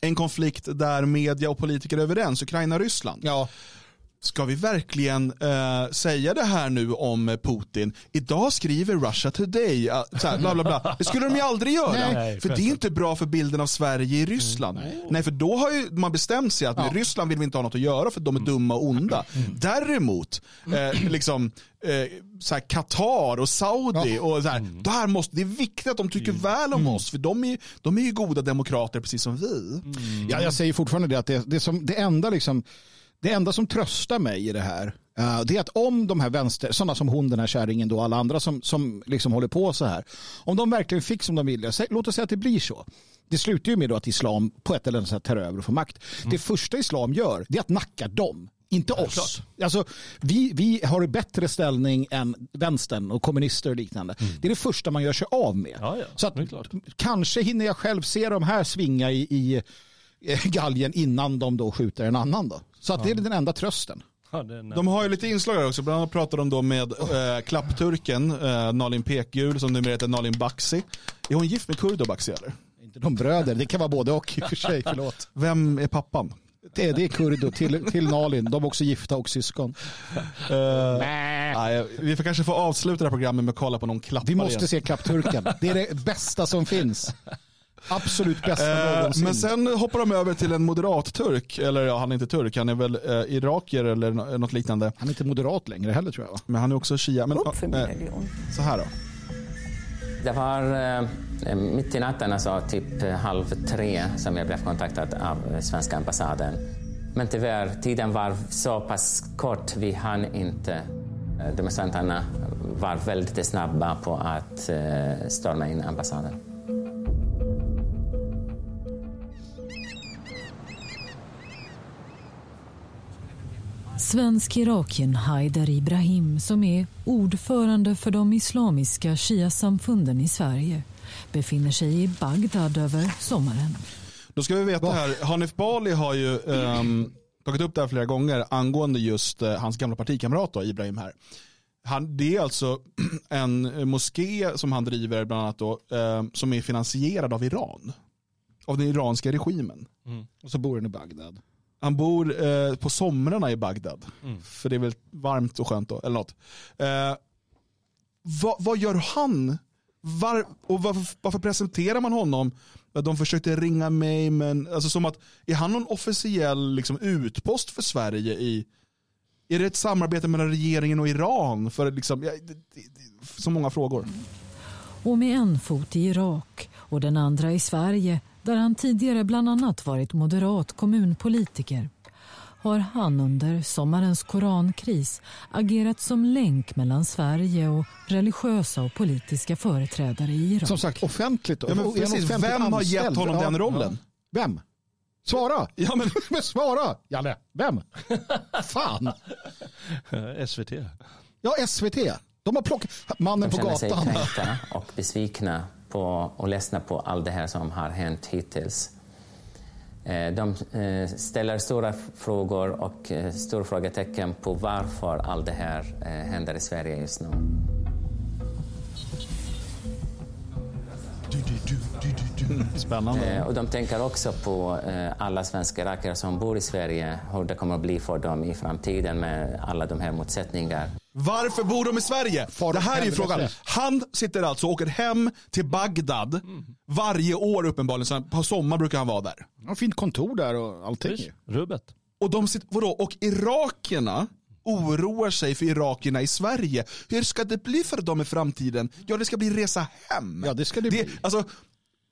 en konflikt där media och politiker är överens, Ukraina-Ryssland. Ja. Ska vi verkligen uh, säga det här nu om Putin? Idag skriver Russia Today, uh, så här, bla, bla, bla. Det skulle de ju aldrig göra. Nej, för det är inte bra för bilden av Sverige i Ryssland. Mm, nej. nej. för då har ju man bestämt sig att med Ryssland vill vi inte ha något att göra för de är dumma och onda. Mm. Däremot, eh, liksom, eh, så här, Qatar och Saudi, ja. och så här, mm. där måste, det är viktigt att de tycker mm. väl om mm. oss, för de är, de är ju goda demokrater precis som vi. Mm. Ja, jag säger fortfarande det att det, det, som, det enda liksom det enda som tröstar mig i det här uh, det är att om de här vänster, sådana som hon, den här kärringen då, alla andra som, som liksom håller på så här, om de verkligen fick som de ville, låt oss säga att det blir så. Det slutar ju med att islam på ett eller annat sätt tar över och får makt. Mm. Det första islam gör, det är att nacka dem. Inte oss. Alltså, vi, vi har bättre ställning än vänstern och kommunister och liknande. Mm. Det är det första man gör sig av med. Ja, ja, så att, kanske hinner jag själv se de här svinga i, i galgen innan de då skjuter en annan. Då. Så att det är den enda trösten. De har ju lite inslag här också. Bland annat pratar de då med eh, klappturken eh, Nalin Pekgul som numera heter Nalin Baxi. Är hon gift med Kurdo Baxi eller? Inte De bröder, det kan vara både och i och för sig, <laughs> förlåt. Vem är pappan? Det, det är Kurdo till, till Nalin, de är också gifta och syskon. Uh, nej, vi får kanske få avsluta det här programmet med att kolla på någon klappar Vi måste igen. se Klappturken, det är det bästa som finns. Absolut bästa Eh, någonsin. men sen hoppar de över till en moderat-turk, eller ja, han är inte turk, han är väl eh, irakier eller nå- något liknande. Han är inte moderat längre heller tror jag. va? Men han är också shia. Men, Upp för min eh, religion. så här då. Det var eh, mitt i natten, alltså typ eh, halv tre, som jag blev kontaktad av eh, svenska ambassaden. Men tyvärr, tiden var så pass kort, vi hann inte. Eh, Demonstranterna var väldigt snabba på att eh, storma in ambassaden. Svensk-irakien Haider Ibrahim som är ordförande för de islamiska shia-samfunden i Sverige befinner sig i Bagdad över sommaren. Då ska vi veta här, Hanif Bali har ju ehm, tagit upp det här flera gånger angående just eh, hans gamla partikamrat då, Ibrahim här. Han, det är alltså <clears throat> en moské som han driver bland annat då, ehm, som är finansierad av Iran. Av den iranska regimen. Och så bor han i Bagdad. Han bor eh, på somrarna i Bagdad. För det är väl varmt och skönt då, eller något. Eh, vad, vad gör han? Var, och varför, varför presenterar man honom? De försökte ringa mig, men alltså som att, är han någon officiell liksom, utpost för Sverige i, är det ett samarbete mellan regeringen och Iran? För liksom, ja, det, det, det, så många frågor. Och med en fot i Irak och den andra i Sverige där han tidigare bland annat varit moderat kommunpolitiker har han under sommarens korankris agerat som länk mellan Sverige och religiösa och politiska företrädare i Irak. Som sagt, offentligt. Ja, men precis, offentligt vem har anställd? gett honom den rollen? ja. Vem? Svara! Ja, men, <laughs> Men svara! Jalle, vem? <laughs> Fan! Eh, SVT. Ja, SVT. De har plockat mannen De på känner sig gatan. kränkta och besvikna på och ledsna på allt det här som har hänt hittills. Eh, de eh, ställer stora frågor och eh, stora frågetecken på varför allt det här händer i Sverige just nu. <laughs> spännande. Eh, Och de tänker också på eh, alla svenska irakier som bor i Sverige, hur det kommer att bli för dem i framtiden med alla de här motsättningar. Varför bor de i Sverige? Far det här är ju frågan. Han sitter alltså och åker hem till Bagdad varje år uppenbarligen. Så på sommar brukar han vara där. Han har fint kontor där och allting. Rubbet. Och de sitter, vadå? Och irakierna oroar sig för irakierna i Sverige. Hur ska det bli för dem i framtiden? Ja, det ska bli resa hem. Ja, det ska det bli. Alltså,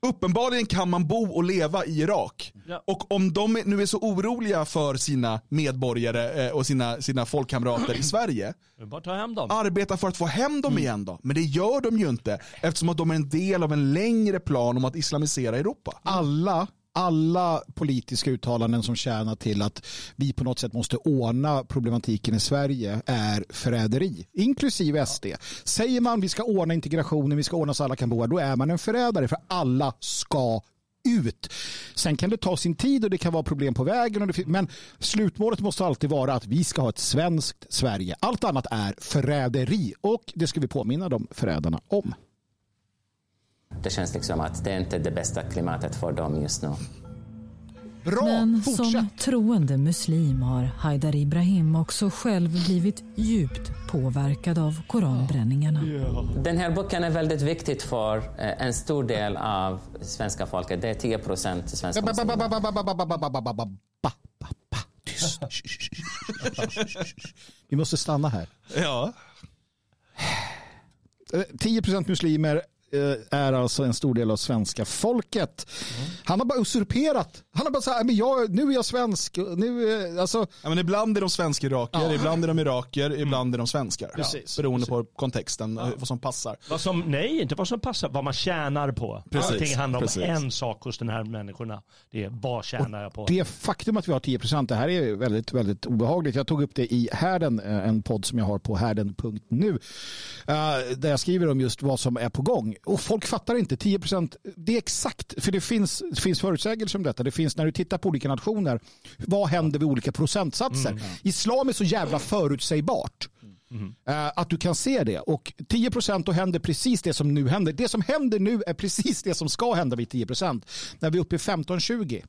uppenbarligen kan man bo och leva i Irak. Ja. Och om de nu är så oroliga för sina medborgare eh, och sina, sina folkkamrater i Sverige, Bara ta hem dem. arbeta för att få hem Mm. dem igen då. Men det gör de ju inte eftersom att de är en del av en längre plan om att islamisera Europa. Alla, alla politiska uttalanden som tjänar till att vi på något sätt måste ordna problematiken i Sverige är förräderi, inklusive SD. Säger man vi ska ordna integrationen, vi ska ordna så alla kan bo här, då är man en förrädare för alla ska ut. Sen kan det ta sin tid och det kan vara problem på vägen. Och det, men slutmålet måste alltid vara att vi ska ha ett svenskt Sverige. Allt annat är förräderi och det ska vi påminna de förrädarna om. Det känns liksom att det är inte är det bästa klimatet för dem just nu. Bra, Men fortsätt. som troende muslim har Haidar Ibrahim också själv blivit djupt påverkad av koranbränningarna. Den här boken är väldigt viktig för en stor del av svenska folket. Det är 10 procent svenska muslimer. Tyst. Vi måste stanna här. Ja. 10 procent muslimer, är alltså en stor del av svenska folket. Han har bara usurperat. Han har bara sagt, men jag, nu är jag svensk. Nu, är- alltså, Ja, men ibland är de svenska irakier, ibland är de irakier, ibland är de svenskar. Precis. Beroende på kontexten, eh, vad som passar. Vad som, nej, inte vad som passar, vad man tjänar på. Precis, Allting handlar om precis. en sak hos den här människorna. Det är vad tjänar jag på? det faktum att vi har 10% det här är väldigt, väldigt obehagligt. Jag tog upp det i Härden, eh, en podd som jag har på härden.nu. eh, Där jag skriver om just vad som är på gång. Och folk fattar inte. 10% det är exakt, för det finns, det finns förutsägelser om detta. Det finns när du tittar på olika nationer, vad händer vid olika procentsatser? Islam är så jävla förutsägbart. Eh, Att du kan se det. Och 10 procent då händer precis det som nu händer. Det som händer nu är precis det som ska hända vid 10 procent. När vi är uppe i 15-20,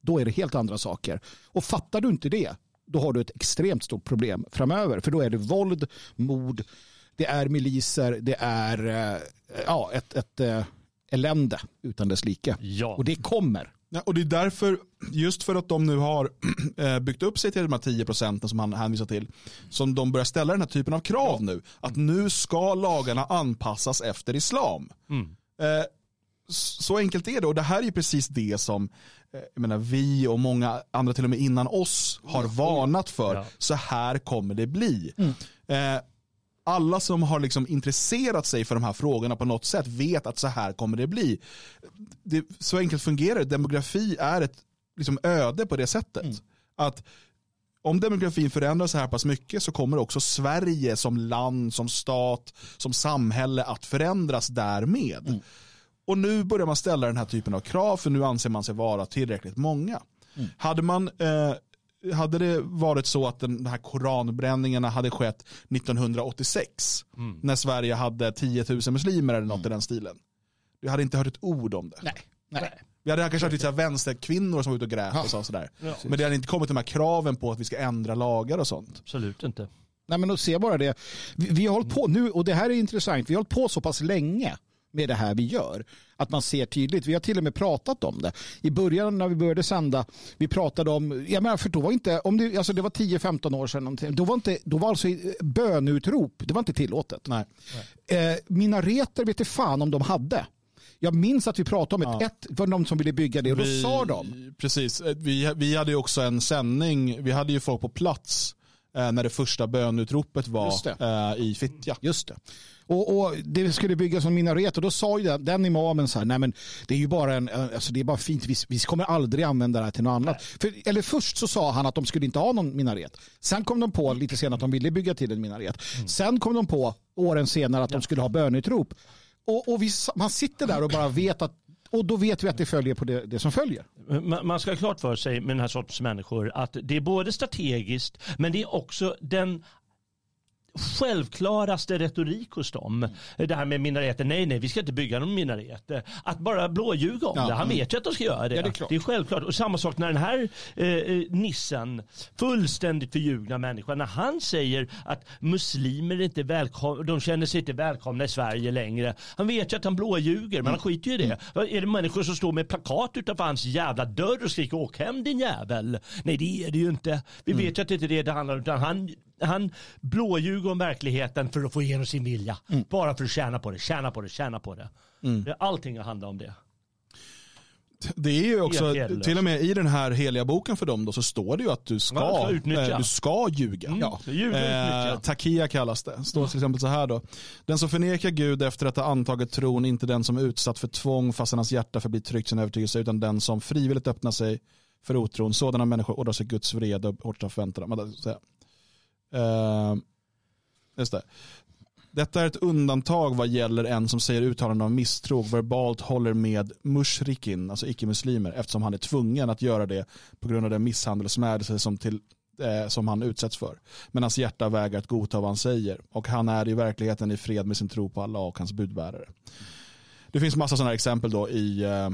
då är det helt andra saker. Och fattar du inte det, då har du ett extremt stort problem framöver. För då är det våld, mord, det är miliser, det är eh, ja, ett, ett eh, elände utan dess like. Ja. Och det kommer. Ja, och det är därför, just för att de nu har <clears throat> eh, byggt upp sig till de här 10 procenten som han hänvisar till, som de börjar ställa den här typen av krav nu. Att nu ska lagarna anpassas efter islam. Eh, s- så enkelt är det och det här är ju precis det som eh, jag menar, vi och många andra till och med innan oss har varnat för. Ja. Så här kommer det bli. Eh, alla som har liksom intresserat sig för de här frågorna på något sätt vet att så här kommer det bli. Det, så enkelt fungerar det. Demografi är ett liksom, öde på det sättet. Att om demografin förändras så här pass mycket så kommer också Sverige som land, som stat, som samhälle att förändras därmed. Och nu börjar man ställa den här typen av krav för nu anser man sig vara tillräckligt många. Hade man eh, hade det varit så att den, de här koranbränningarna hade skett 1986 när Sverige hade 10 000 muslimer eller något i den stilen. Du hade inte hört ett ord om det. Nej. Nej. Vi hade kanske hört lite vänsterkvinnor som var ute och grät och sa sådär. Ja. Men det hade inte kommit de här kraven på att vi ska ändra lagar och sånt. Absolut inte. Nej, men att se bara det. Vi, vi har hållit på nu, och det här är intressant, vi har hållit på så pass länge med det här vi gör. Att man ser tydligt. Vi har till och med pratat om det. I början när vi började sända, vi pratade om, jag menar för då var inte, om det, alltså det var 10-15 år sedan, då var, inte, då var alltså bönutrop, det var inte tillåtet. Nej. Eh, minareter vet jag fan om de hade. Jag minns att vi pratade om ett, ett var de som ville bygga det och då Vi- sa de. Precis, Eh, vi, vi hade ju också en sändning, vi hade ju folk på plats när det första bönutropet var eh, i Fittja. Just det. Och, och det skulle byggas som minaret och då sa ju den, den imamen så här, nej men det är ju bara en, alltså det är bara fint, vi, vi kommer aldrig använda det här till något annat. För, eller först så sa han att de skulle inte ha någon minaret. Sen kom de på lite senare att de ville bygga till en minaret. Sen kom de på åren senare att de skulle ha bönutrop. Och, och vi, man sitter där och bara vet att, och då vet vi att det följer på det, det som följer. Man man ska ha klart för sig med den här sortens människor att det är både strategiskt men det är också den självklaraste retorik hos dem. Det här med minareter, nej nej vi ska inte bygga någon minaret. Att bara blåljuga om Ja. det, han vet ju att de ska göra det. Ja, det är klart. självklart. Och samma sak när den här eh, eh, nissen, fullständigt förljugna människan, när han säger att muslimer är inte välkomna, de känner sig inte välkomna i Sverige längre. Han vet ju att han blåljuger, men han skiter ju i det. Är det människor som står med plakat utanför hans jävla dörr och skriker åk hem din jävel? Nej det är det ju inte. Vi vet ju att det inte är det det handlar om, utan han han blåljuger om verkligheten för att få igenom sin vilja. Bara för att tjäna på det, tjäna på det, tjäna på det. det allting handlar om det. Det är ju också, till och med i den här heliga boken för dem då, så står det ju att du ska, Ja, du ska utnyttja. eh, du ska ljuga. Mm, Ja. ljuga. Eh, takia kallas det. står till exempel så här då. Den som förnekar Gud efter att ha antagit tron, inte den som är utsatt för tvång fastän hans hjärta förblir tryggt sin övertygelse, utan den som frivilligt öppnar sig för otron. Sådana människor ådrar sig Guds vrede och hårt förväntan. Uh, just det. Detta är ett undantag vad gäller en som säger uttalanden av misstro och verbalt håller med mushrikin, alltså icke-muslimer, eftersom han är tvungen att göra det på grund av den misshandel och smädelse som, till, eh, som han utsätts för. Men hans hjärta vägrar att godta vad han säger och han är i verkligheten i fred med sin tro på Allah och hans budbärare. Det finns massa sådana exempel då i, eh,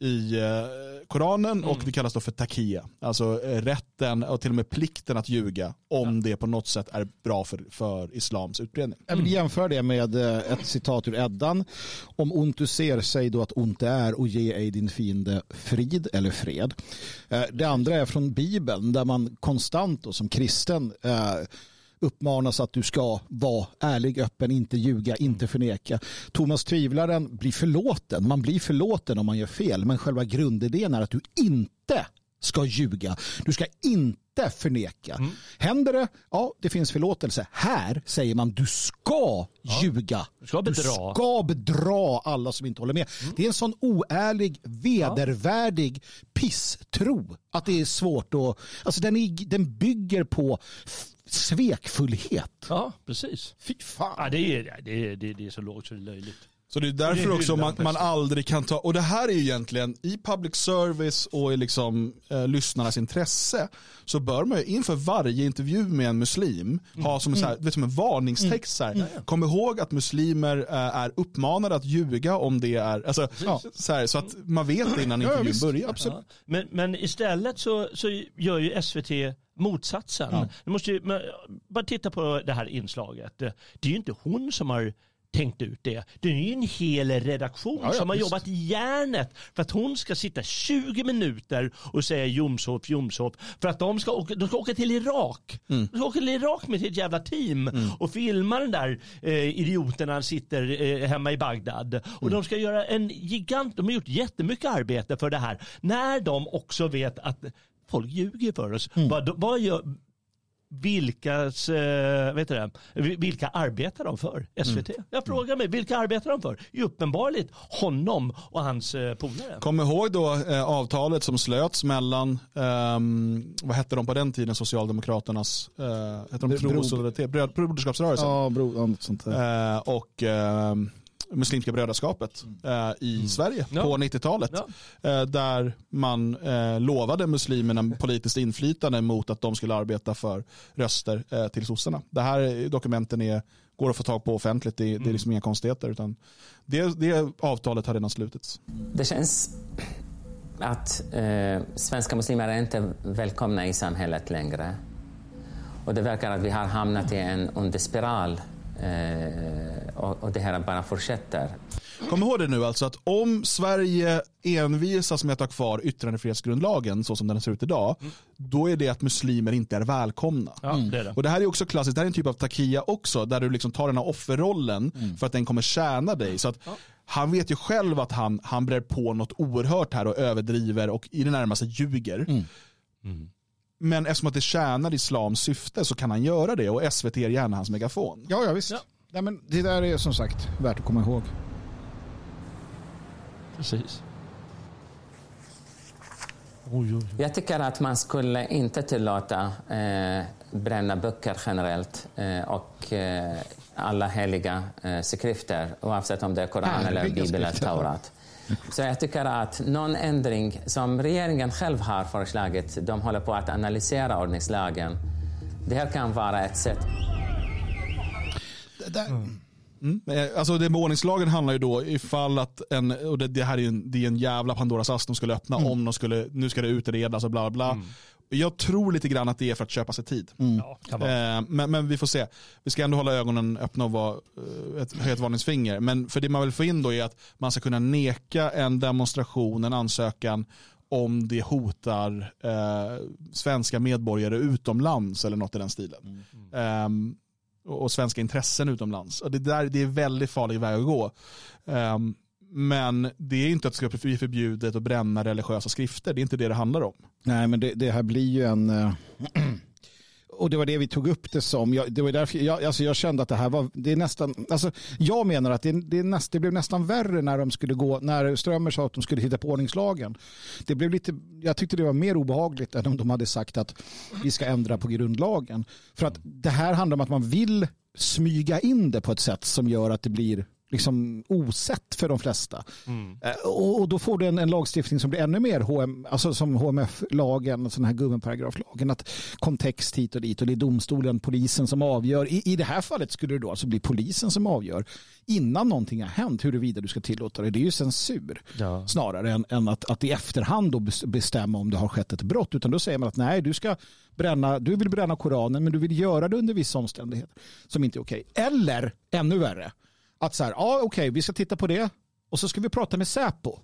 i eh, Koranen och det kallas då för takia. Alltså eh, rätten och till och med plikten att ljuga om det på något sätt är bra för, för islams utbredning. Jag vill jämföra det med eh, ett citat ur Eddan. Om ont du ser, säg då att ont det är och ge ej din fiende frid eller fred. Det andra är från Bibeln där man konstant då, som kristen eh, uppmanas att du ska vara ärlig, öppen, inte ljuga, inte förneka. Thomas tvivlaren blir förlåten. Man blir förlåten om man gör fel, men själva grundidén är att du inte ska ljuga. Du ska inte förneka. Händer det, ja det finns förlåtelse. Här säger man du ska ljuga. Du ska bedra. Du ska bedra alla som inte håller med. Det är en sån oärlig, vedervärdig pisstro att det är svårt att... Alltså den, är, den bygger på svekfullhet. Ja, precis. Fy fan. Ja, det, är, det, är, det, är, så lågt så det är löjligt. Så det är därför Det är också man, man aldrig kan ta, och det här är ju egentligen i public service och i liksom, eh, lyssnarnas intresse så bör man ju inför varje intervju med en muslim ha som en, så här, vet, som en varningstext. Så här. Kom ihåg att muslimer eh, är uppmanade att ljuga om det är, alltså, så, här, så att man vet det innan Ja, intervjun visst. börjar. Absolut. Men, men istället så, så gör ju SVT motsatsen. Du måste ju, men, bara titta på det här inslaget. Det är ju inte hon som har tänkt ut det. Det är ju en hel redaktion Ja, ja, som har visst. jobbat järnet för att hon ska sitta 20 minuter och säga Jomshof, Jomshof. För att de ska åka, de ska åka till Irak. De ska åka till Irak med sitt jävla team och filma den där eh, idioten han sitter eh, hemma i Bagdad. Och de ska göra en gigant, de har gjort jättemycket arbete för det här. När de också vet att folk ljuger för oss. Vad, vad gör, vilkas, eh, vet du det, Vi- vilka arbetar de för? SVT? Jag frågar mig, vilka arbetar de för? Ju uppenbarligen honom och hans eh, polare. Kom ihåg då eh, avtalet som slöts mellan, ehm, vad hette de på den tiden, Socialdemokraternas, eh, hette de Tro Bro- och solidaritet, Bröd- Broderskapsrörelsen. Ja, bro, sånt där. eh, och eh, Muslimska brödraskapet eh, i Sverige Ja. på 90-talet. Ja. Eh, där man eh, lovade muslimerna politiskt inflytande mot att de skulle arbeta för röster eh, till sossarna. Det här dokumenten är, går att få tag på offentligt, det, det är liksom inga konstigheter. Utan det, det avtalet har redan slutits. Det känns att eh, svenska muslimer är inte välkomna i samhället längre. Och det verkar att vi har hamnat i en ond spiral eh, och, och det här bara fortsätter. Kom ihåg det nu alltså att om Sverige envisas med att ha kvar yttrandefrihetsgrundlagen så som den ser ut idag, då är det att muslimer inte är välkomna. Ja, det är det. Och det här är också klassiskt, det här är en typ av takia också, där du liksom tar den här offerrollen för att den kommer tjäna dig. Så att han vet ju själv att han, han brer på något oerhört här och överdriver och i det närmaste ljuger. Men eftersom att det tjänar islams syfte så kan han göra det och SVT är gärna hans megafon. Ja, ja visst. Ja. Nej, men det där är som sagt värt att komma ihåg. Precis. Oj, oj. Jag tycker att man skulle inte tillåta eh, bränna böcker generellt eh, och eh, alla heliga eh, skrifter oavsett om det är Koran eller Bibeln eller skrifter. Taurat. <laughs> Så jag tycker att någon ändring som regeringen själv har föreslagit, de håller på att analysera ordningslagen. Det här kan vara ett sätt Det där, Mm. Eh, Alltså det med ordningslagen handlar ju då ifall att en, och det, det här är en, det är en jävla Pandoras ask de skulle öppna om de skulle, nu ska det utredas och bla bla bla. Jag tror lite grann att det är för att köpa sig tid. Ja, kan vara. Eh, men, men vi får se. Vi ska ändå hålla ögonen öppna och vara, eh, ett, höja ett varningsfinger. Men för det man vill få in då är att man ska kunna neka en demonstration, en ansökan om det hotar eh, svenska medborgare utomlands eller något i den stilen. Ehm, och, och svenska intressen utomlands. Och det, där, det är väldigt farlig väg att gå. Ehm, men det är inte att det ska bli förbjudet att bränna religiösa skrifter. Det är inte det det handlar om. Nej, men det, det här blir ju en... Eh, <clears throat> och det var det vi tog upp det som. Jag, det var därför jag, alltså jag kände att det här var, det är nästan, alltså jag menar att det, det, är näst, det blev nästan värre när de skulle gå, när Strömmer sa att de skulle titta på ordningslagen. Det blev lite, jag tyckte det var mer obehagligt än om de hade sagt att vi ska ändra på grundlagen. För att det här handlar om att man vill smyga in det på ett sätt som gör att det blir liksom osett för de flesta. Eh, Och, och då får du en, en lagstiftning som blir ännu mer HM, alltså som HMF-lagen, sån här gummiparagraflagen, att kontext hit och dit och det är domstolen, polisen som avgör. I, I det här fallet skulle det då alltså bli polisen som avgör innan någonting har hänt huruvida du ska tillåta det. Det är ju censur Ja. snarare än, än att, att i efterhand då bes- bestämma om det har skett ett brott. Utan då säger man att nej, du ska bränna, du vill bränna Koranen men du vill göra det under vissa omständigheter som inte är okej. Eller ännu värre, att så här, ja okej, vi ska titta på det och så ska vi prata med Säpo.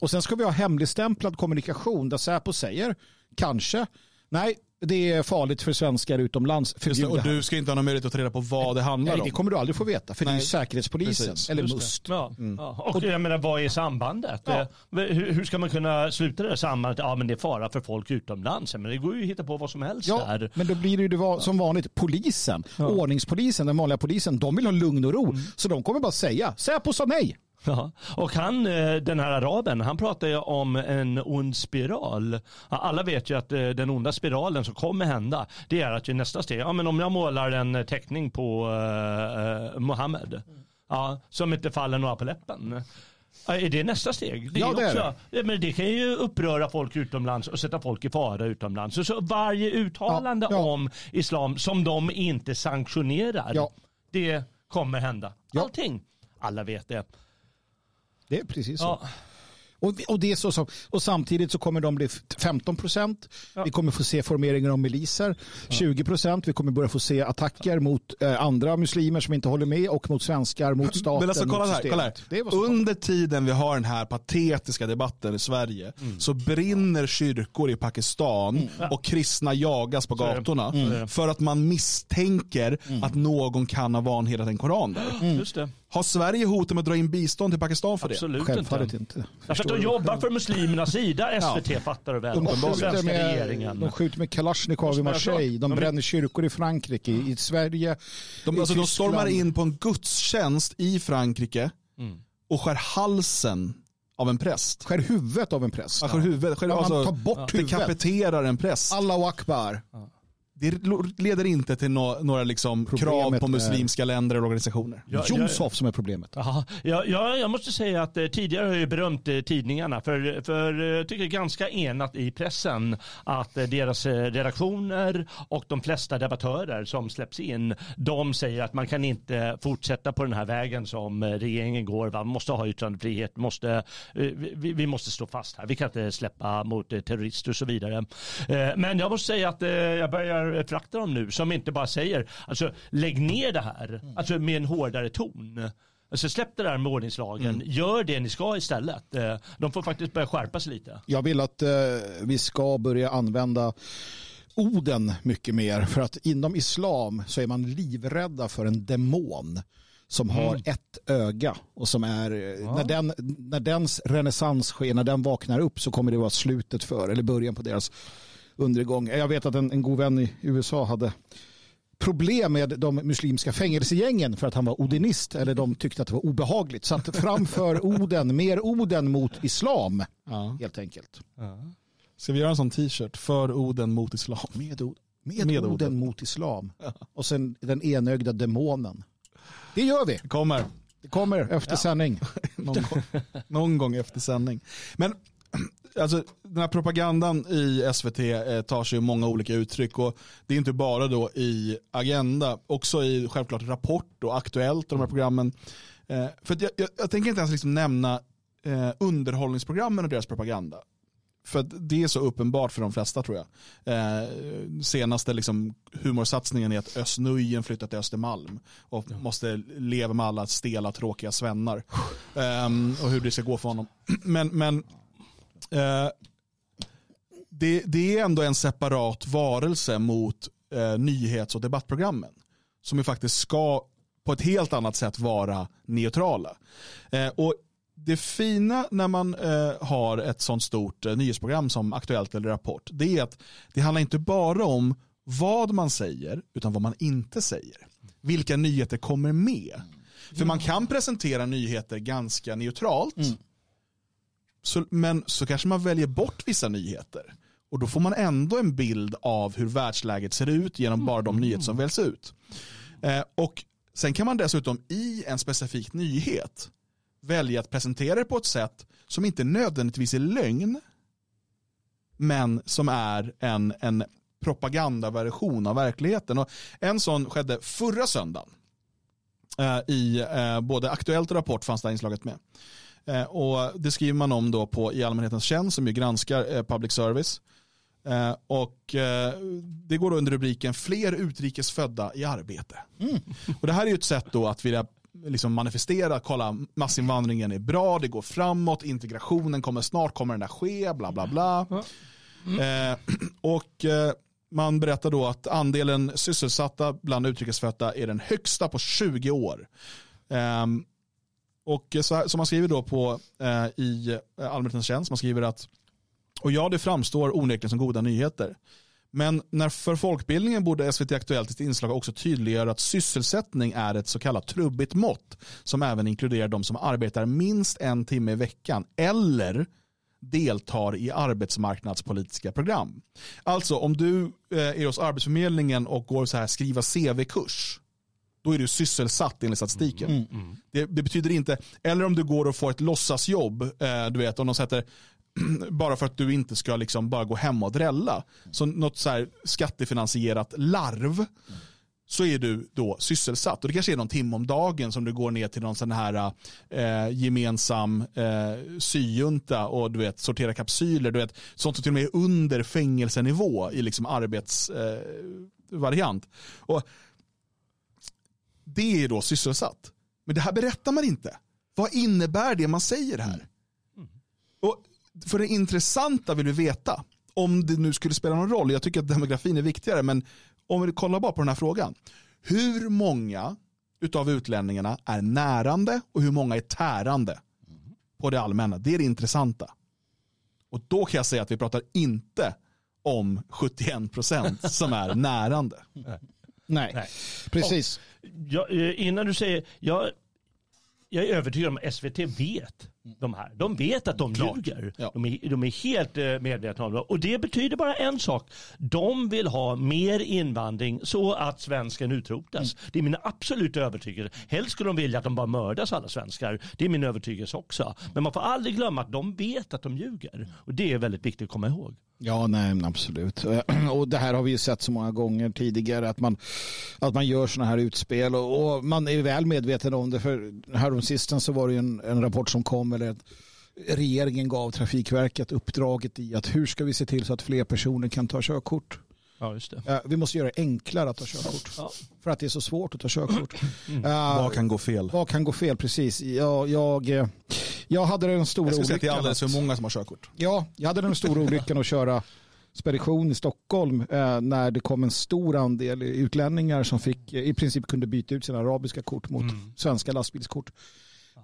Och sen ska vi ha hemligstämplad kommunikation där Säpo säger, kanske, nej, det är farligt för svenskar utomlands. Just det, Förbjud och du ska inte ha någon möjlighet att ta reda på vad det handlar Nej, om. det kommer du aldrig få veta, för det är ju Nej, Säkerhetspolisen, precis. eller. MUST. Ja. Ja. Och jag menar, vad är sambandet? Ja. Eh, Hur, hur ska man kunna sluta det sambandet? Ja, men det är fara för folk utomlands. Men det går ju att hitta på vad som helst Ja, där. men då blir det ju det som vanligt. Polisen, ordningspolisen, den vanliga polisen, de vill ha lugn och ro. Mm. Så de kommer bara säga, Säpo sa nej. Ja. Och han, eh, den här araben, han pratar ju om en ond spiral. Alla vet ju att eh, den onda spiralen som kommer hända, det är att ju nästa steg, ja men om jag målar en teckning på uh, Mohammed, Ja, som inte faller några på läppen. Är det nästa steg? Det Ja, det också, Ja, Men det kan ju uppröra folk utomlands och sätta folk i fara utomlands. Så, så varje uttalande Ja, ja. om islam som de inte sanktionerar, det kommer hända. Allting. Alla vet det. Det är precis så. Ja. Och, och, det är så som, och samtidigt så kommer de bli 15 procent. Vi kommer få se formeringar av miliser. 20 procent. Vi kommer börja få se attacker mot eh, andra muslimer som inte håller med och mot svenskar, mot staten, Men alltså, kolla mot här, kolla här. Under tiden vi har den här patetiska debatten i Sverige Mm. så brinner kyrkor i Pakistan och kristna jagas på gatorna Mm. för att man misstänker att någon kan ha vanhedrat en koran där. Just det. Har Sverige hotat med att dra in bistånd till Pakistan för det? Absolut Självfallet inte. inte. Därför att de jobbar för muslimernas sida, SVT fattar du väl. De Och den skjuter, svenska med, regeringen. de skjuter med Kalashnikov i man Marseille. De De- bränner kyrkor i Frankrike, i Sverige, De, i alltså, de stormar in på en gudstjänst i Frankrike Mm. och skär halsen av en präst. Skär huvudet av en präst. Ja. Skär huvudet, skär, Ja, man alltså, tar bort huvudet. dekapiterar en präst. Allahu akbar. Det leder inte till nå- några liksom krav på är- muslimska länder eller organisationer. Ja, Jomshof som är problemet. Ja, ja, jag måste säga att eh, tidigare har jag berömt eh, tidningarna för, för eh, jag tycker ganska enat i pressen att eh, deras eh, redaktioner och de flesta debattörer som släpps in, de säger att man kan inte fortsätta på den här vägen som eh, regeringen går. Va? Man måste ha yttrandefrihet, måste, eh, vi, vi måste stå fast här. Vi kan inte släppa mot eh, terrorister och så vidare. Eh, Men jag måste säga att eh, jag börjar frakta dem nu som inte bara säger, alltså lägg ner det här, alltså med en hårdare ton. Alltså släpp det där med ordningslagen, gör det ni ska istället. Eh, De får faktiskt börja skärpa sig lite. Jag vill att eh, vi ska börja använda orden mycket mer. För att inom islam så är man livrädda för en demon som har ett öga och som är, eh, när, den, när dens renässans sker, när den vaknar upp så kommer det vara slutet för, eller början på deras undergång. Jag vet att en, en god vän i USA hade problem med de muslimska fängelsegängen för att han var odinist eller de tyckte att det var obehagligt. Så att framför <laughs> Oden, mer Oden mot islam Ja. helt enkelt. Ska vi göra en sån t-shirt? För Oden mot islam. Med, od, med, Med Oden, Oden. mot islam. Och sen den enögda demonen. Det gör vi. Kommer Det kommer efter sändning. <laughs> någon, gång, någon gång efter sändning. Men alltså, den här propagandan i SVT eh, tar sig många olika uttryck och det är inte bara då i Agenda, också i självklart Rapport och Aktuellt och de här programmen. Eh, för jag, jag, jag tänker inte ens liksom nämna eh, underhållningsprogrammen och deras propaganda. För det är så uppenbart för de flesta tror jag. Eh, senaste liksom, humorsatsningen är att Özz Nujen flyttat till Östermalm och måste leva med alla stela tråkiga svennar. Ehm, och hur det ska gå för honom. <clears throat> Men, men eh, det, det är ändå en separat varelse mot eh, nyhets och debattprogrammen. Som ju faktiskt ska på ett helt annat sätt vara neutrala. Eh, och det fina när man eh, har ett sånt stort eh, nyhetsprogram som Aktuellt eller Rapport, det är att det handlar inte bara om vad man säger, utan vad man inte säger. Vilka nyheter kommer med? För man kan presentera nyheter ganska neutralt, mm så, men så kanske man väljer bort vissa nyheter. Och då får man ändå en bild av hur världsläget ser ut genom bara de nyheter som väljs ut. Eh, och sen kan man dessutom i en specifik nyhet välja att presentera det på ett sätt som inte nödvändigtvis är lögn, men som är en, en propagandaversion av verkligheten. Och en sån skedde förra söndagen. Eh, I eh, både Aktuellt och Rapport fanns det här inslaget med. Eh, och det skriver man om då på i allmänhetens tjänst som ju granskar eh, public service. Eh, och eh, det går då under rubriken fler utrikes födda i arbete. Och det här är ju ett sätt då att vilja liksom manifestera, kolla massinvandringen är bra, det går framåt, integrationen kommer snart, kommer den där ske, bla bla bla. Eh, och eh, man berättar då att andelen sysselsatta bland utrikesfödda är den högsta på 20 år. Ehm, och eh, så här, som man skriver då på eh, i eh, allmänhetens tjänst, man skriver att och ja, det framstår onekligen som goda nyheter. Men när för folkbildningen borde SVT Aktuellt i sitt inslag också tydliggöra att sysselsättning är ett så kallat trubbigt mått som även inkluderar de som arbetar minst en timme i veckan eller deltar i arbetsmarknadspolitiska program. Alltså om du eh, är hos Arbetsförmedlingen och går så här skriva CV-kurs då är du sysselsatt enligt statistiken. Det, det, betyder inte, eller om du går och får ett låtsasjobb, eh, du vet om de sätter <clears throat> bara för att du inte ska liksom bara gå hem och drälla. Så något så här skattefinansierat larv så är du då sysselsatt. Och det kanske är någon timme om dagen som du går ner till någon sån här eh, gemensam eh, syjunta och du vet, sortera kapsyler. Du vet, sånt som till och med är under fängelsenivå i liksom arbetsvariant. Eh, det är då sysselsatt. Men det här berättar man inte. Vad innebär det man säger här? Och för det intressanta vill vi veta, om det nu skulle spela någon roll, jag tycker att demografin är viktigare, men om vi kollar bara på den här frågan. Hur många utav utlänningarna är närande och hur många är tärande på det allmänna? Det är det intressanta. Och då kan jag säga att vi pratar inte om 71 procent som är <laughs> närande. Nej, Nej. precis. Jag, eh, innan du säger, jag, jag är övertygad om att SVT vet de här. De vet att de Klart. ljuger. Ja. De, är, de är helt eh, medvetna om det. Och det betyder bara en sak. De vill ha mer invandring så att svensken utrotas. Mm. Det är min absoluta övertygelse. Helst skulle de vilja att de bara mördas alla svenskar. Det är min övertygelse också. Men man får aldrig glömma att de vet att de ljuger. Och det är väldigt viktigt att komma ihåg. Ja, nej, absolut. <clears throat> Och det här har vi ju sett så många gånger tidigare att man, att man gör sådana här utspel och, och man är väl medveten om det. För häromsistens så var det en, en rapport som kom eller att regeringen gav Trafikverket uppdraget i att hur ska vi se till så att fler personer kan ta körkort. Ja, just det. Vi måste göra det enklare att ta körkort. Ja. För att det är så svårt att ta körkort. Mm. Uh, vad kan gå fel? Vad kan gå fel, precis. Jag, jag, eh, jag hade den stora olyckan. Jag säga att det är alldeles för många som har körkort. Ja, jag hade den stora olyckan att köra spedition i Stockholm eh, när det kom en stor andel utlänningar som fick, i princip kunde byta ut sina arabiska kort mot mm. svenska lastbilskort.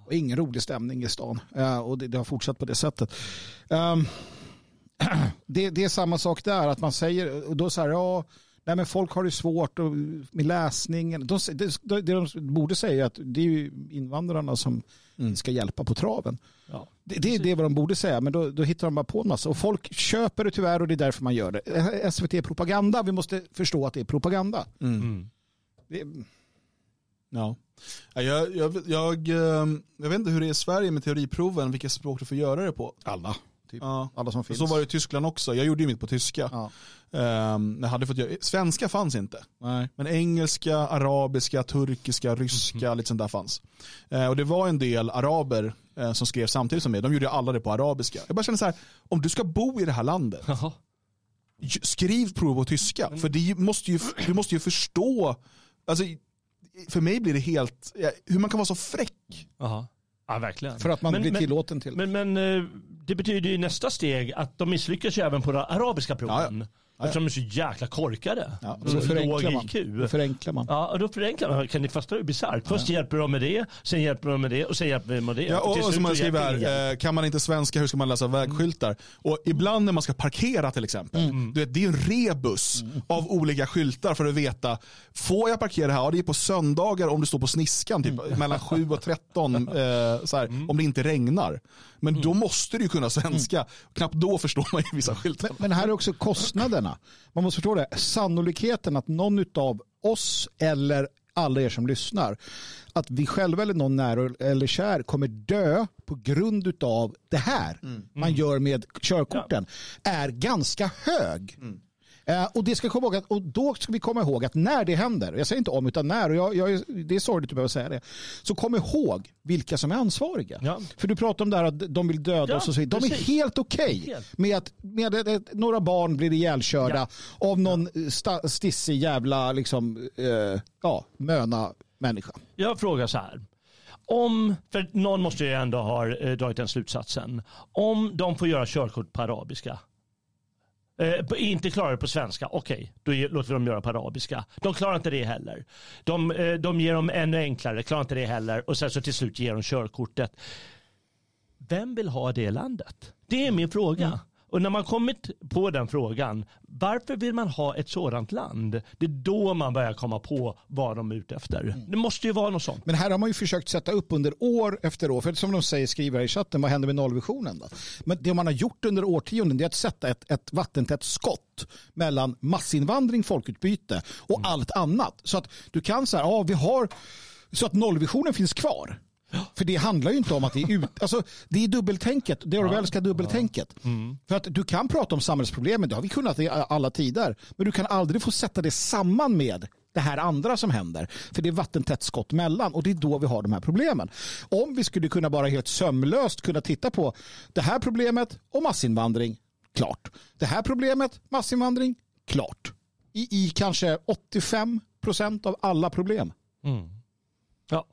Och ingen rolig stämning i stan. Uh, och det, det, har fortsatt på det sättet. Um, <clears throat> det, det, är samma sak där, att man säger, och då så här, ja, nej men folk har det svårt och, med läsningen. De, det, det de borde säga att det är ju invandrarna som mm. ska hjälpa på traven. Ja, det, det, är det vad de borde säga, men då, då, hittar de bara på en massa. Och folk köper det tyvärr och det är därför man gör det. SVT är propaganda, vi måste förstå att det är propaganda. Mm. mm. Det, ja. Jag, jag, jag, ehm, jag, vet inte hur det är i Sverige med teoriproven, vilka språk du får göra det på. Alla. Typ. Ja. Alla som finns. Så var det i Tyskland också. Jag gjorde ju mitt på tyska. Ja. Um, jag hade fått göra, svenska fanns inte. Nej. Men engelska, arabiska, turkiska, ryska, mm. lite sånt där fanns. Uh, och det var en del araber uh, som skrev samtidigt som mig. De gjorde alla det på arabiska. Jag bara känner så här, om du ska bo i det här landet, Jaha. skriv prov på tyska. Mm. För det måste ju, du måste ju förstå, alltså för mig blir det helt, hur man kan vara så fräck. Aha. Ja, verkligen. För att man men, blir tillåten till men, men, men eh, det betyder ju nästa steg att de misslyckas ju även på de arabiska proven. Ja, ja. Eftersom de är så jäkla korkade. Ja, då förenklar man. Då förenklar man. Ja, då förenklar man. Kan ni fasta det bisarrt? Först ja. hjälper de med det, sen hjälper de med det och sen hjälper de med det. Ja, och, och, och som man skriver här, eh, kan man inte svenska, hur ska man läsa vägskyltar? Mm. Och ibland när man ska parkera till exempel, mm. du vet, det är en rebus mm. av olika skyltar för att veta, får jag parkera här? Ja, det är på söndagar om du står på sniskan, typ, mm. mellan 7 och 13, <laughs> eh, så här, mm. om det inte regnar. Men mm. då måste du kunna svenska. Mm. Knappt då förstår man ju vissa skyltar. Men, men här är också kostnaderna. Man måste förstå det. Sannolikheten att någon av oss eller alla er som lyssnar att vi själva eller någon nära eller kär kommer dö på grund av det här mm. man gör med körkorten ja. är ganska hög. Eh, och, det ska komma ihåg att, och då ska vi komma ihåg att när det händer, jag säger inte om utan när, och jag, jag, det är sorgligt att behöva säga det, så kom ihåg vilka som är ansvariga. Ja. För du pratar om det här att de vill döda ja, oss och så vidare. De är helt okej okay med att med att några barn blir ihjälkörda ja. av någon ja. stissig jävla liksom, eh, ja, möna människa. Jag frågar så här. Om, för någon måste ju ändå ha eh, dragit den slutsatsen. Om de får göra körkort på arabiska, Eh, inte klarar det på svenska, okej, okay, då låter vi dem göra på arabiska. De klarar inte det heller. De, eh, de ger dem ännu enklare, klarar inte det heller och sen så till slut ger de körkortet. Vem vill ha det landet? Det är min fråga. Mm. Och när man kommit på den frågan, varför vill man ha ett sådant land? Det är då man börjar komma på vad de är ute efter. Mm. Det måste ju vara något sånt. Men här har man ju försökt sätta upp under år efter år. För som de säger, skriver här i chatten, vad händer med nollvisionen då? Men det man har gjort under årtionden är att sätta ett, ett vattentätt skott mellan massinvandring, folkutbyte och allt annat. Så att du kan säga, ja vi har, så att nollvisionen finns kvar. För det handlar ju inte om att det är ut, alltså det är dubbeltänket, det Orwellska dubbeltänket. För att du kan prata om samhällsproblemen, det har vi kunnat i alla tider, men du kan aldrig få sätta det samman med det här andra som händer. För det är vattentätt skott mellan och det är då vi har de här problemen. Om vi skulle kunna bara helt sömlöst kunna titta på det här problemet och massinvandring, klart. Det här problemet, massinvandring, klart. I, i kanske 85 procent av alla problem. Ja.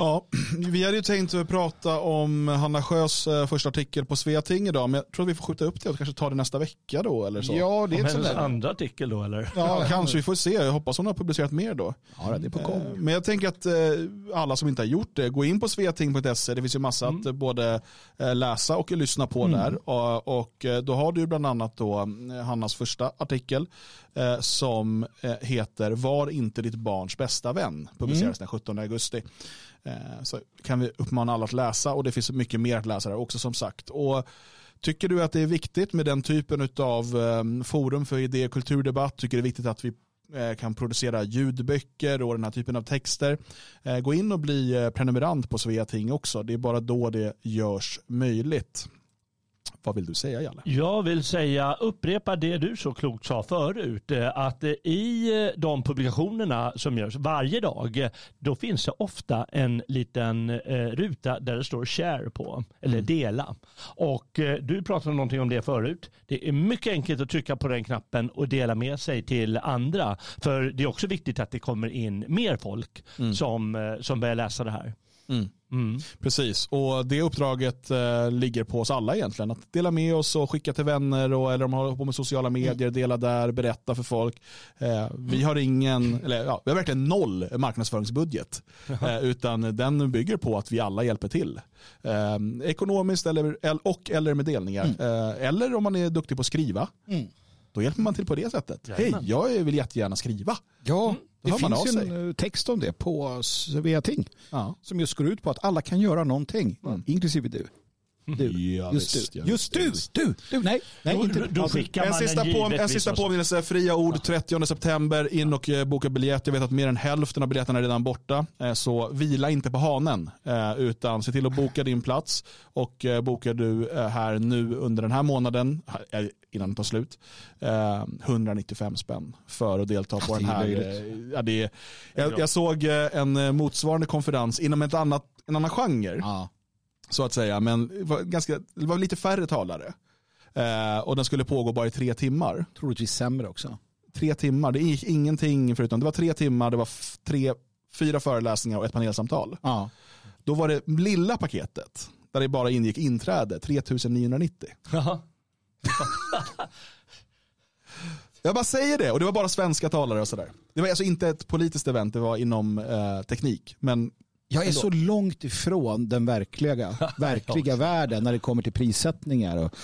Ja, <clears throat> vi hade ju tänkt att prata om Hanna Sjös eh, första artikel på Sveating idag, men jag tror att vi får skjuta upp det och kanske ta det nästa vecka då eller så. Ja, det är Om hennes andra artikel då eller? Ja, kanske. Vi får se. Jag hoppas hon har publicerat mer då. Ja, det är på Eh, gång. Men jag tänker att eh, alla som inte har gjort det, gå in på sveting.se. Det finns ju massa att eh, både eh, läsa och lyssna på där. Och, eh, då har du bland annat då eh, Hannas första artikel eh, som eh, heter Var inte ditt barns bästa vän. Publiceras den 17 augusti. Eh, Så kan vi uppmana alla att läsa och det finns mycket mer att läsa där också som sagt. Och Tycker du att det är viktigt med den typen av eh, forum för idé och kulturdebatt? Tycker det är viktigt att vi eh, kan producera ljudböcker och den här typen av texter. Eh, gå in och bli prenumerant på Sveating också. Det är bara då det görs möjligt. Vad vill du säga Jalle? Jag vill säga, upprepa det du så klokt sa förut, eh, att eh, i eh, de publikationerna som görs varje dag, då finns det ofta en liten ruta där det står share på, eller dela. Och du pratade någonting om det förut. Det är mycket enkelt att trycka på den knappen och dela med sig till andra. För det är också viktigt att det kommer in mer folk som, eh, som börjar läsa det här. Precis, och det uppdraget eh, ligger på oss alla egentligen. Att dela med oss och skicka till vänner och, eller om man håller på med sociala medier, dela där, berätta för folk. Eh, vi har ingen, eller ja, vi har verkligen noll marknadsföringsbudget. Eh, utan den bygger på att vi alla hjälper till. Eh, ekonomiskt eller, el- och eller med delningar. Eh, eller om man är duktig på att skriva. Då hjälper man till på det sättet. Hej, jag vill jättegärna skriva. Ja, Då det finns ju en eh, text om det på Sveating. Ja. Som just går ut på att alla kan göra någonting, inklusive du. <laughs> Du. Ja, just visst, du. just du. visst. du. Du. Nej, nej Då- inte då- du. då skickar En man sista, på, en sista påminnelse, fria ord 30 september, in och eh, boka biljett. Jag vet att mer än hälften av biljetterna är redan borta. Eh, Så vila inte på hanen, utan se till att boka din plats. Och bokar du här nu under den här månaden, innan den tar slut, eh, 195 spänn för att delta på den här. eh, Ja, det är, jag, jag såg eh, en eh, motsvarande konferens inom ett annat, en annan genre Ja. så att säga. Men det var, ganska, det var lite färre talare. Eh, och den skulle pågå bara i tre timmar. Troligtvis sämre också. Tre timmar, det gick ingenting förutom, det var tre timmar, det var tre, fyra föreläsningar och ett panelsamtal. Ja. Då var det lilla paketet, där det bara ingick inträde, 3990. Jaha. <laughs> Jag bara säger det, och det var bara svenska talare och sådär. Det var alltså inte ett politiskt event, det var inom eh, teknik. Men Jag är Ändå. så långt ifrån den verkliga, <laughs> verkliga världen när det kommer till prissättningar och,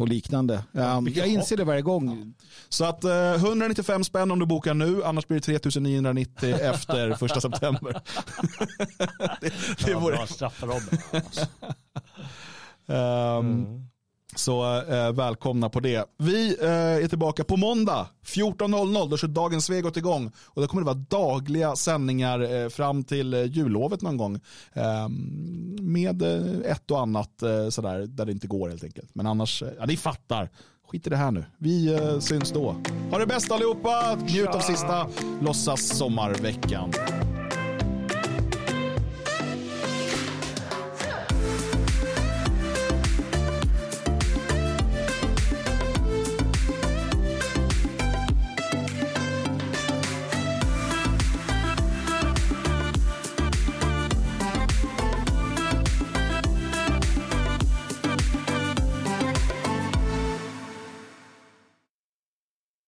och liknande. Um, jag inser det varje gång. Så att eh, 195 spänn om du bokar nu, annars blir det 3990 <laughs> efter första september. det, det Ja, vore, bra straff för Robin. Ehm, så eh, välkomna på det. Vi eh, är tillbaka på måndag 14.00. Då kör Dagens Svegot igång. Och då kommer det vara dagliga sändningar eh, fram till eh, jullovet någon gång. Ehm, med eh, ett och annat eh, sådär där det inte går helt enkelt. Men annars, eh, ja ni fattar. Skit i det här nu. Vi eh, syns då. Ha det bäst allihopa. Njut av sista låtsas sommarveckan.